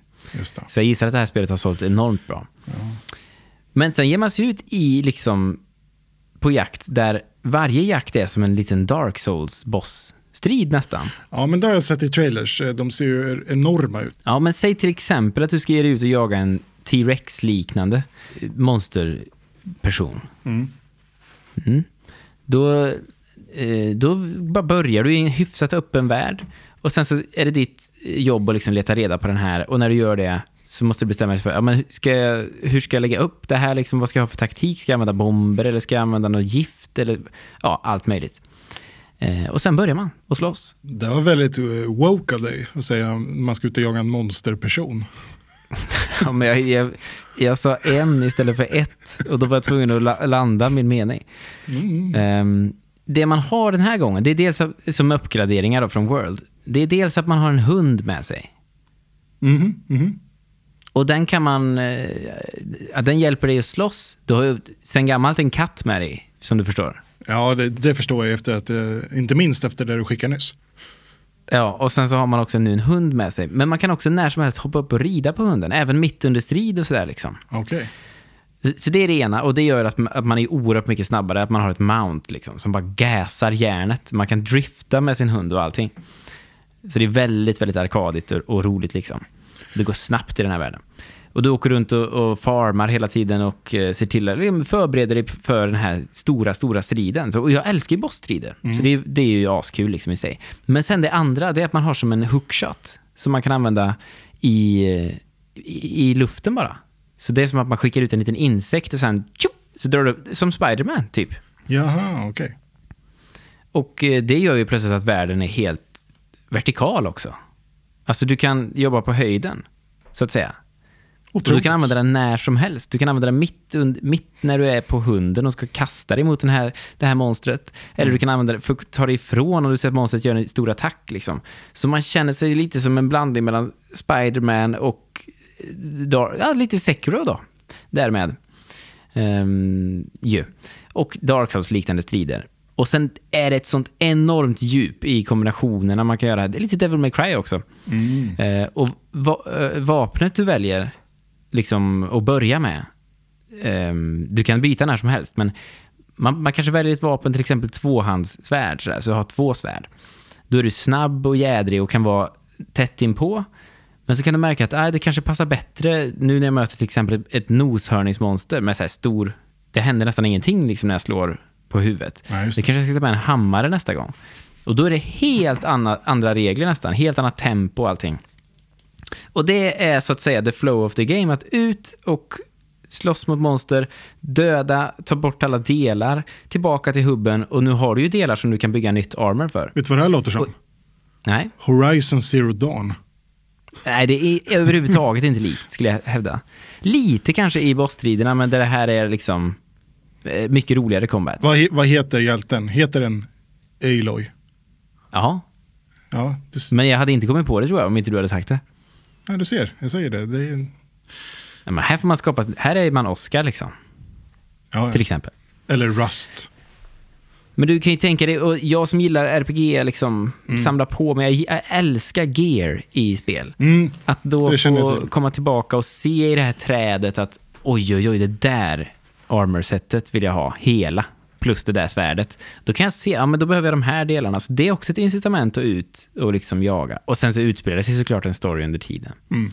Så jag gissar att det här spelet har sålt enormt bra. Men sen ger man sig ut i liksom på jakt där varje jakt är som en liten Dark Souls-boss-strid nästan. Ja, men det har jag sett i trailers. Eh, De ser ju enorma ut. Ja, men säg till exempel att du ska ge dig ut och jaga en T-Rex-liknande monsterperson. Mm. Mm. Då, eh, då bara börjar du i en hyfsat öppen värld. Och sen så är det ditt jobb att liksom leta reda på den här. Och när du gör det så måste du bestämma dig för ja, men ska jag, hur ska jag lägga upp det här. Liksom, vad ska jag ha för taktik? Ska jag använda bomber eller ska jag använda något gift? Eller, ja, allt möjligt. Eh, och sen börjar man och slåss. Det var väldigt eh, woke av dig att säga att man ska ut och jaga en monsterperson. Ja, men jag, jag, jag sa en istället för ett och då var jag tvungen att la, landa min mening. Mm. Ehm, det man har den här gången, det är dels som uppgraderingar då från World. Det är dels att man har en hund med sig. Mhm, mhm. Och den kan man... eh, ja, den hjälper dig att slåss. Du har ju sen gammalt en katt med dig, som du förstår. Ja, det, det förstår jag efter att, eh, inte minst efter det du skickade nyss. Ja, och sen så har man också nu en hund med sig. Men man kan också när som helst hoppa upp och rida på hunden, även mitt under strid och sådär liksom. Okej. Så det är det ena och det gör att, att man är oerhört mycket snabbare, att man har ett mount liksom, som bara gasar järnet. Man kan drifta med sin hund och allting. Så det är väldigt, väldigt arkadigt och, och roligt liksom. Det går snabbt i den här världen. Och du åker runt och, och farmar hela tiden och eh, ser till att liksom, förbereder dig för den här stora, stora striden. Så, och jag älskar ju bossstrider, så det, är- det är ju askul liksom i sig. Men sen det andra, det är att man har som en hookshot som man kan använda i, i, i luften bara. Så det är som att man skickar ut en liten insekt och sen tjoff, så drar du, som Spiderman typ. Jaha, okej. Och eh, det gör ju plötsligt att världen är helt vertikal också. Alltså du kan jobba på höjden, så att säga. Och du kan använda den när som helst. Du kan använda den mitt, mitt när du är på hunden och ska kasta dig mot den här, det här monstret. Eller du kan använda det för att ta dig ifrån om du ser att monstret gör en stor attack. Liksom. Så man känner sig lite som en blandning mellan Spider-Man och eh, Dar- ja, lite Sekiro då. Därmed. Um, ju. Och Dark Souls-liknande strider. Och sen är det ett sånt enormt djup i kombinationerna man kan göra. Det är lite Devil May Cry också. Mm. Eh, och va eh, vapnet du väljer liksom, att börja med, ehm, du kan byta när som helst, men man, man kanske väljer ett vapen, till exempel tvåhandssvärd, sådär, så du har två svärd. Då är du snabb och jädrig och kan vara tätt inpå. Men så kan du märka att äh, det kanske passar bättre nu när jag möter till exempel ett noshörningsmonster med så här stor... Det händer nästan ingenting liksom när jag slår på huvudet. Ja, det det. kanske jag ska ta med en hammare nästa gång. Och då är det helt anna, andra regler nästan, helt annat tempo och allting. Och det är så att säga the flow of the game, att ut och slåss mot monster, döda, ta bort alla delar, tillbaka till hubben och nu har du ju delar som du kan bygga nytt armor för. Vet du vad det här låter som? Oj. Nej, Horizon Zero Dawn. Nej det är överhuvudtaget inte likt skulle jag hävda. Lite kanske i bossstriderna, men det här är liksom eh, mycket roligare combat. Vad, he- vad heter hjälten? Heter den Aloy? Ja, Ja, du, men jag hade inte kommit på det tror jag om inte du hade sagt det. Ja, du ser, jag säger det. det är, Ja, Men här får man skapa, här är man Oscar liksom, ja, till exempel. eller Rust. Men du kan ju tänka dig, och jag som gillar RPG, liksom, samla på mig, jag, älskar gear i spel. Mm. Att då få komma tillbaka och se i det här trädet att oj, oj, oj, det där armor-setet vill jag ha, hela, plus det där svärdet. Då kan jag se, ja men då behöver jag de här delarna. Så det är också ett incitament att ut och liksom jaga. Och sen så utspelar det sig såklart en story under tiden. Mm.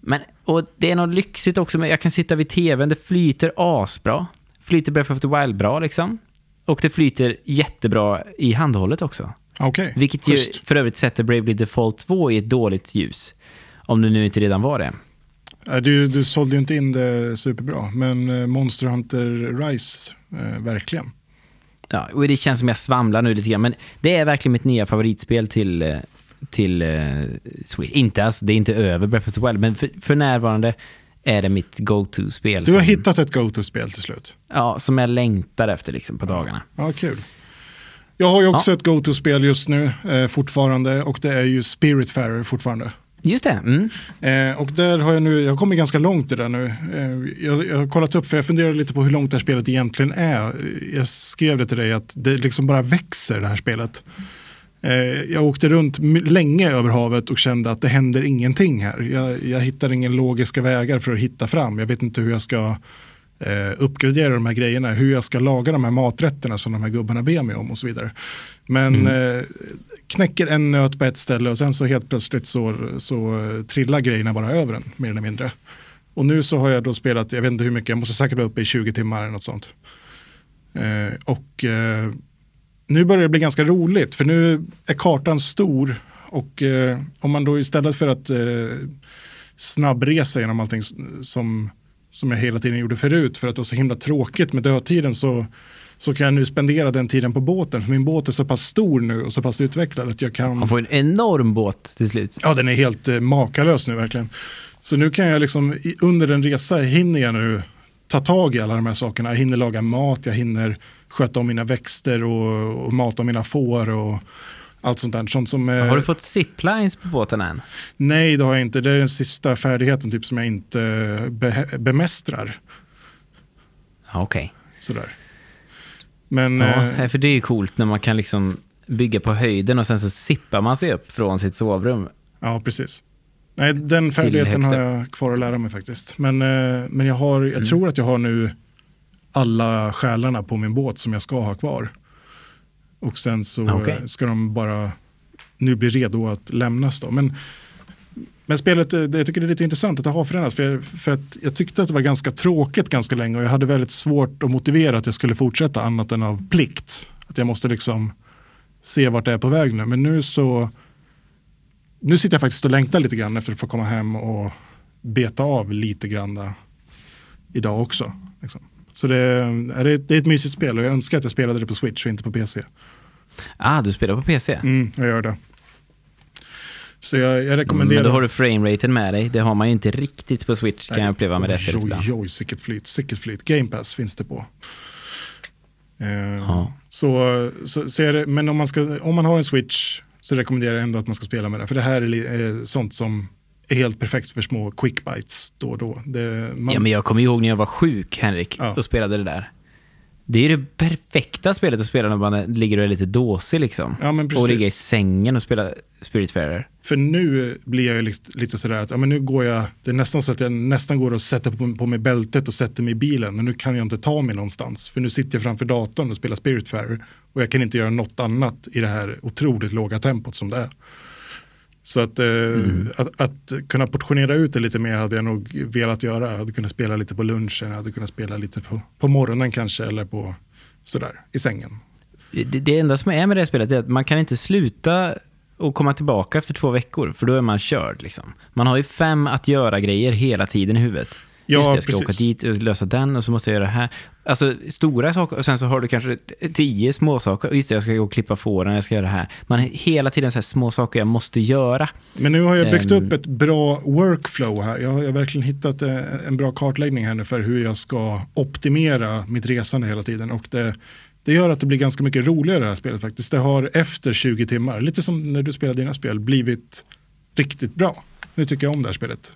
Men, och det är något lyxigt också med, jag kan sitta vid tvn, det flyter asbra. Flyter Breath of the Wild bra liksom. Och det flyter jättebra i handhållet också. Okej, Vilket ju schysst. för övrigt sätter Bravely Default 2 i ett dåligt ljus. Om det nu inte redan var det. Du, du sålde ju inte in det superbra, men eh, Monster Hunter Rise, eh, verkligen. Ja, och det känns som jag svamlar nu lite grann, men det är verkligen mitt nya favoritspel till, eh, till uh, Switch. Inte alltså, det är inte över Breath of the Wild, men för, för närvarande är det mitt go-to-spel. Du har som, hittat ett go-to-spel till slut. Ja, som jag längtar efter liksom på dagarna. Ja, kul. Jag har ju också ett go-to-spel just nu eh, fortfarande och det är ju Spiritfarer fortfarande. Just det. Mm. Eh, och där har jag nu, jag har kommit ganska långt i det nu. Eh, jag, jag har kollat upp, för jag funderar lite på hur långt det här spelet egentligen är. Jag skrev det till dig att det liksom bara växer det här spelet. Eh, jag åkte runt länge över havet och kände att det händer ingenting här. Jag, jag hittar ingen logiska vägar för att hitta fram. Jag vet inte hur jag ska eh, uppgradera de här grejerna, hur jag ska laga de här maträtterna som de här gubbarna ber mig om och så vidare. Men eh, knäcker en nöt på ett ställe och sen så helt plötsligt så, så trillar grejerna bara över en, mer eller mindre. Och nu så har jag då spelat, jag vet inte hur mycket, jag måste säkert vara uppe i 20 timmar eller något sånt. Eh, och eh, nu börjar det bli ganska roligt, för nu är kartan stor. Och eh, om man då istället för att eh, snabbresa genom allting som, som jag hela tiden gjorde förut, för att det var så himla tråkigt med dödtiden, så, så kan jag nu spendera den tiden på båten. För min båt är så pass stor nu och så pass utvecklad att jag kan... Man får en enorm båt till slut. Ja, den är helt eh, makalös nu verkligen. Så nu kan jag liksom under en resa hinner jag nu ta tag i alla de här sakerna. Jag hinner laga mat, jag hinner sköta om mina växter och, och mata mina får och allt sånt där. Sånt som, eh, Har du fått ziplines på båten än? Nej, det har jag inte. Det är den sista färdigheten typ, som jag inte be, bemästrar. Okej. Sådär. Men Ja, eh, för det är ju coolt när man kan liksom bygga på höjden och sen så sippar man sig upp från sitt sovrum. ja, precis. Nej, den färdigheten har jag kvar att lära mig faktiskt. Men, eh, men jag, har, jag Mm. tror att jag har nu alla själarna på min båt som jag ska ha kvar. Och sen så Okej. eh, ska de bara nu bli redo att lämnas. Då. Men, men spelet, eh, jag tycker det är lite intressant att det har förändrats. För, jag- för att jag tyckte att det var ganska tråkigt ganska länge och jag hade väldigt svårt att motivera att jag skulle fortsätta annat än av plikt. Att jag måste liksom se vart det är på väg nu. Men nu så nu sitter jag faktiskt och längtar lite grann efter att få komma hem och beta av lite grann idag också. Liksom. Så det är, ett- det är ett mysigt spel och jag önskar att jag spelade det på Switch och inte på PC. Ah, du spelar på PC? Mm, jag gör det. Så jag, jag Men rekommenderar... då har du frameraten med dig. Det har man ju inte riktigt på Switch kan jag uppleva med det spelet Oj, oj, oj, sicket flyt, sicket flyt. Game Pass finns det på. Eh. Så, så, så det, men om man, ska, om man har en Switch så rekommenderar jag ändå att man ska spela med det. För det här är eh, sånt som är helt perfekt för små quick bites då och då. Det, man, Ja, men jag kommer ihåg när jag var sjuk, Henrik, Ja. och spelade det där. Det är ju det perfekta spelet att spela när man ligger och är lite dåsig liksom. Ja, men och ligga i sängen och spela Spiritfarer. För nu blir jag ju lite, lite sådär att ja, men nu går jag, det är nästan så att jag nästan går och sätter på, på mig bältet och sätter mig i bilen. Men nu kan jag inte ta mig någonstans. För nu sitter jag framför datorn och spelar Spiritfarer. Och jag kan inte göra något annat i det här otroligt låga tempot som det är. Så att, eh, att, att kunna portionera ut det lite mer hade jag nog velat göra. Jag hade kunnat spela lite på lunchen, jag hade kunnat spela lite på, på morgonen kanske eller på sådär i sängen. Det, det enda som är med det här spelet är att man kan inte sluta och komma tillbaka efter två veckor, för då är man körd. Liksom. Man har ju fem att göra-grejer hela tiden i huvudet. Ja, Just det, jag ska precis. åka dit och lösa den och så måste jag göra det här. Alltså stora saker och sen så har du kanske tio små saker. Just det, jag ska gå och klippa fåren, jag ska göra det här. Man hela tiden så här små saker jag måste göra. Men nu har jag byggt Ehm. upp ett bra workflow här. Jag har, jag har verkligen hittat eh, en bra kartläggning här nu för hur jag ska optimera mitt resande hela tiden. Och det, det gör att det blir ganska mycket roligare det här spelet faktiskt. Det har efter 20 timmar, lite som när du spelar dina spel, blivit riktigt bra. Nu tycker jag om det här spelet.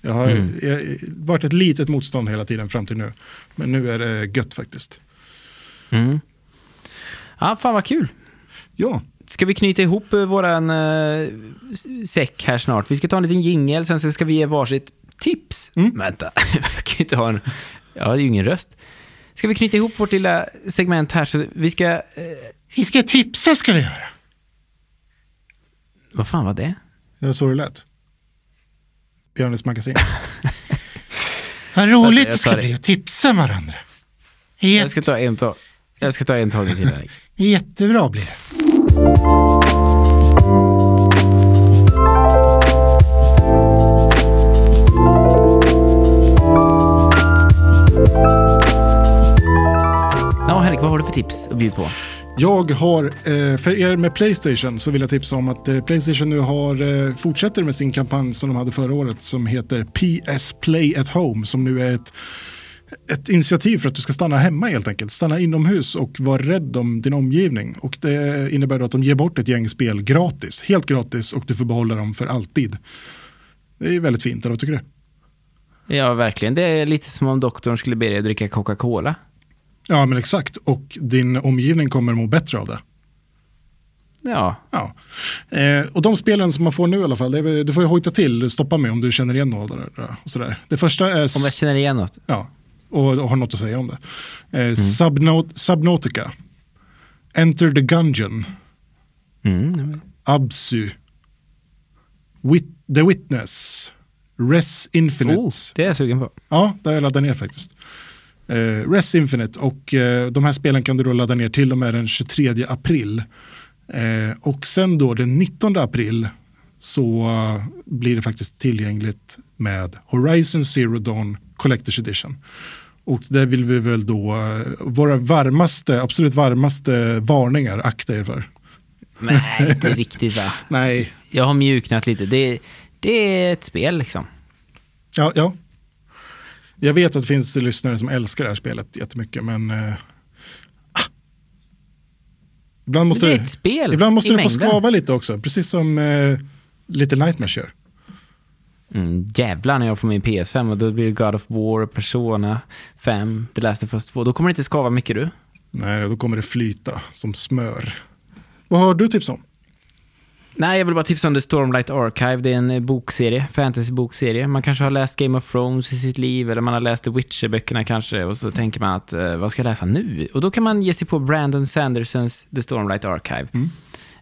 Jag har Mm. jag, varit ett litet motstånd hela tiden fram till nu. Men nu är det gött faktiskt. Mm. Ja, fan vad kul. Ja, Ska vi knyta ihop eh, våran eh, säck här snart? Vi ska ta en liten jingel, sen ska vi ge varsitt tips. Mm. Vänta, jag kan inte ha en... Ja, det är ju ingen röst. Ska vi knyta ihop vårt lilla segment här så vi ska... Eh, vi ska tipsa ska vi göra. vad fan var det? Det var så det lät. Björnes magasin. Vad roligt det ska bli att tipsa varandra. Jag Jät- ska ta en tag. Jag ska ta en tagning till. Här. jättebra blir det. Ja, Henrik, vad har du för tips att bjuda på? Jag har, eh, för er med Playstation så vill jag tipsa om att eh, Playstation nu har, eh, fortsätter med sin kampanj som de hade förra året som heter PS Play at Home som nu är ett, ett initiativ för att du ska stanna hemma helt enkelt. Stanna inomhus och vara rädd om din omgivning. Och det innebär då att de ger bort ett gäng spel gratis, helt gratis och du får behålla dem för alltid. Det är väldigt fint, eller vad tycker du? Ja, verkligen. Det är lite som om doktorn skulle be dig dricka Coca-Cola. Ja, men exakt. Och din omgivning kommer må bättre av det. Ja, Ja. Eh, och de spelen som man får nu i alla fall, är, du får ju hojta till, stoppa mig om du känner igen något. Där, och sådär. Det första är... om jag känner igen något. Ja. och, och har något att säga om det. Eh, Subnaut- Subnautica, Enter the Gungeon, Mm. Absu, Wit- The Witness, Res Infinite. Oh, det är jag sugen på. Ja, det har jag laddat ner faktiskt. Eh, Res Infinite och eh, de här spelen kan du då ladda ner till och med den 23 april. Eh, och sen då den 19 april så eh, blir det faktiskt tillgängligt med Horizon Zero Dawn Collector's Edition. Och där vill vi väl då, eh, våra varmaste, absolut varmaste varningar akta er för. Nej, inte riktigt va. Nej, Jag har mjuknat lite. Det, det är ett spel liksom. ja, ja. Jag vet att det finns lyssnare som älskar det här spelet jättemycket, men eh, ah. ibland måste det är ett spel Ibland måste det få skava lite också, precis som eh, Little Nightmares gör. Mm, jävlar när jag får min PS5 och då blir det God of War, Persona 5, The Last of Us 2. Då kommer det inte skava mycket du. Nej, då kommer det flyta som smör. Vad har du tips om? Nej, jag vill bara tipsa om The Stormlight Archive. Det är en eh, bokserie, fantasy-bokserie. Man kanske har läst Game of Thrones i sitt liv, eller man har läst The Witcher-böckerna kanske, och så tänker man att, eh, vad ska jag läsa nu? Och då kan man ge sig på Brandon Sandersons The Stormlight Archive.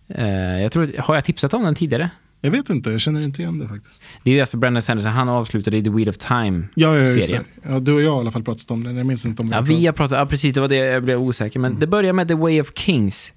Eh, jag tror, har jag tipsat om den tidigare? Jag vet inte, jag känner inte igen det faktiskt. Det är ju alltså Brandon Sanderson, han avslutade i The Wheel of Time. Ja, ja, just det. Ja, du och jag har i alla fall pratat om den, jag minns inte om Ja, vi har pratat, ja precis, det var det jag blev osäker. Men det börjar med The Way of Kings.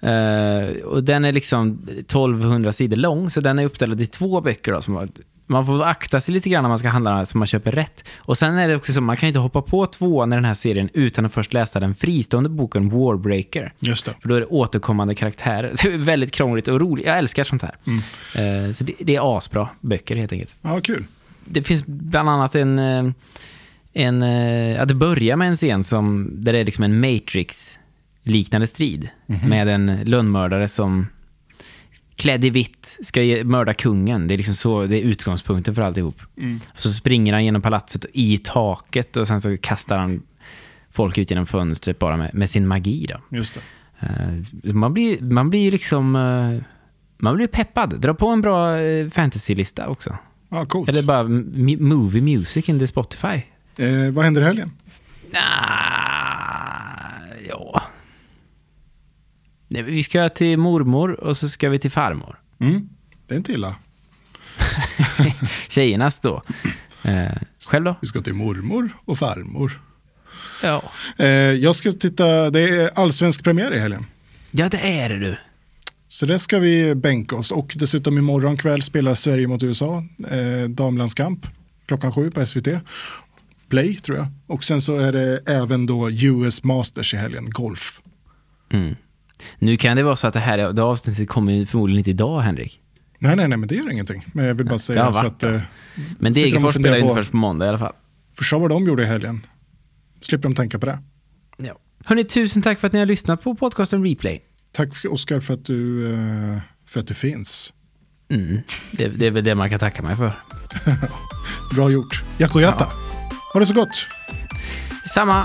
Eh, och den är liksom 1200 sidor lång, så den är uppdelad i två böcker. Då, som man får akta sig lite grann när man ska handla så man köper rätt. Och sen är det också så, man kan inte hoppa på tvåan i den här serien utan att först läsa den fristående boken Warbreaker. Just det. För då är det återkommande karaktärer. Så det är väldigt krångligt och roligt. Jag älskar sånt här. Eh, så det, det är asbra böcker helt enkelt Ja, kul. det finns bland annat en... eh, en ja, det börjar med en scen som, där det är liksom en Matrix-liknande strid. Med en lönnmördare som klädd i vitt ska mörda kungen. Det är liksom så, det är utgångspunkten för alltihop. Så springer han genom palatset i taket och sen så kastar han folk ut genom fönstret bara med, med sin magi. Då. Just det. Eh, man blir man blir liksom... eh, man blir peppad. Dra på en bra eh, fantasy-lista också. Ja, coolt. Eller bara movie music in the Spotify? Eh, vad händer i helgen? Nah, ja. Nej, Vi ska till mormor och så ska vi till farmor. Mm. Det är inte illa. Tjejernas då. Eh, själv då? Vi ska till mormor och farmor. Ja. Eh, jag ska titta, det är allsvensk premiär i helgen. Ja, det är det du. Så det ska vi bänka oss. Och dessutom imorgon kväll spelar Sverige mot USA. Eh, damlandskamp klockan sju på SVT. Play tror jag. Och sen så är det även då US Masters i helgen, golf. Mm. Nu kan det vara så att det här det avsnittet kommer förmodligen inte idag, Henrik. Nej, nej, nej, men det gör ingenting. Men jag vill bara säga så att... Eh, Men och Degerfors spelar ju inte först på måndag i alla fall. För så vad de gjorde i helgen. Slipper de tänka på det. Ja. Hörni, tusen tack för att ni har lyssnat på podcasten Replay. Tack Oskar för att du, eh, för att du finns. Mm. Det, det är väl det man kan tacka mig för. Bra gjort. Jakoyata. Ha det så gott. Samma.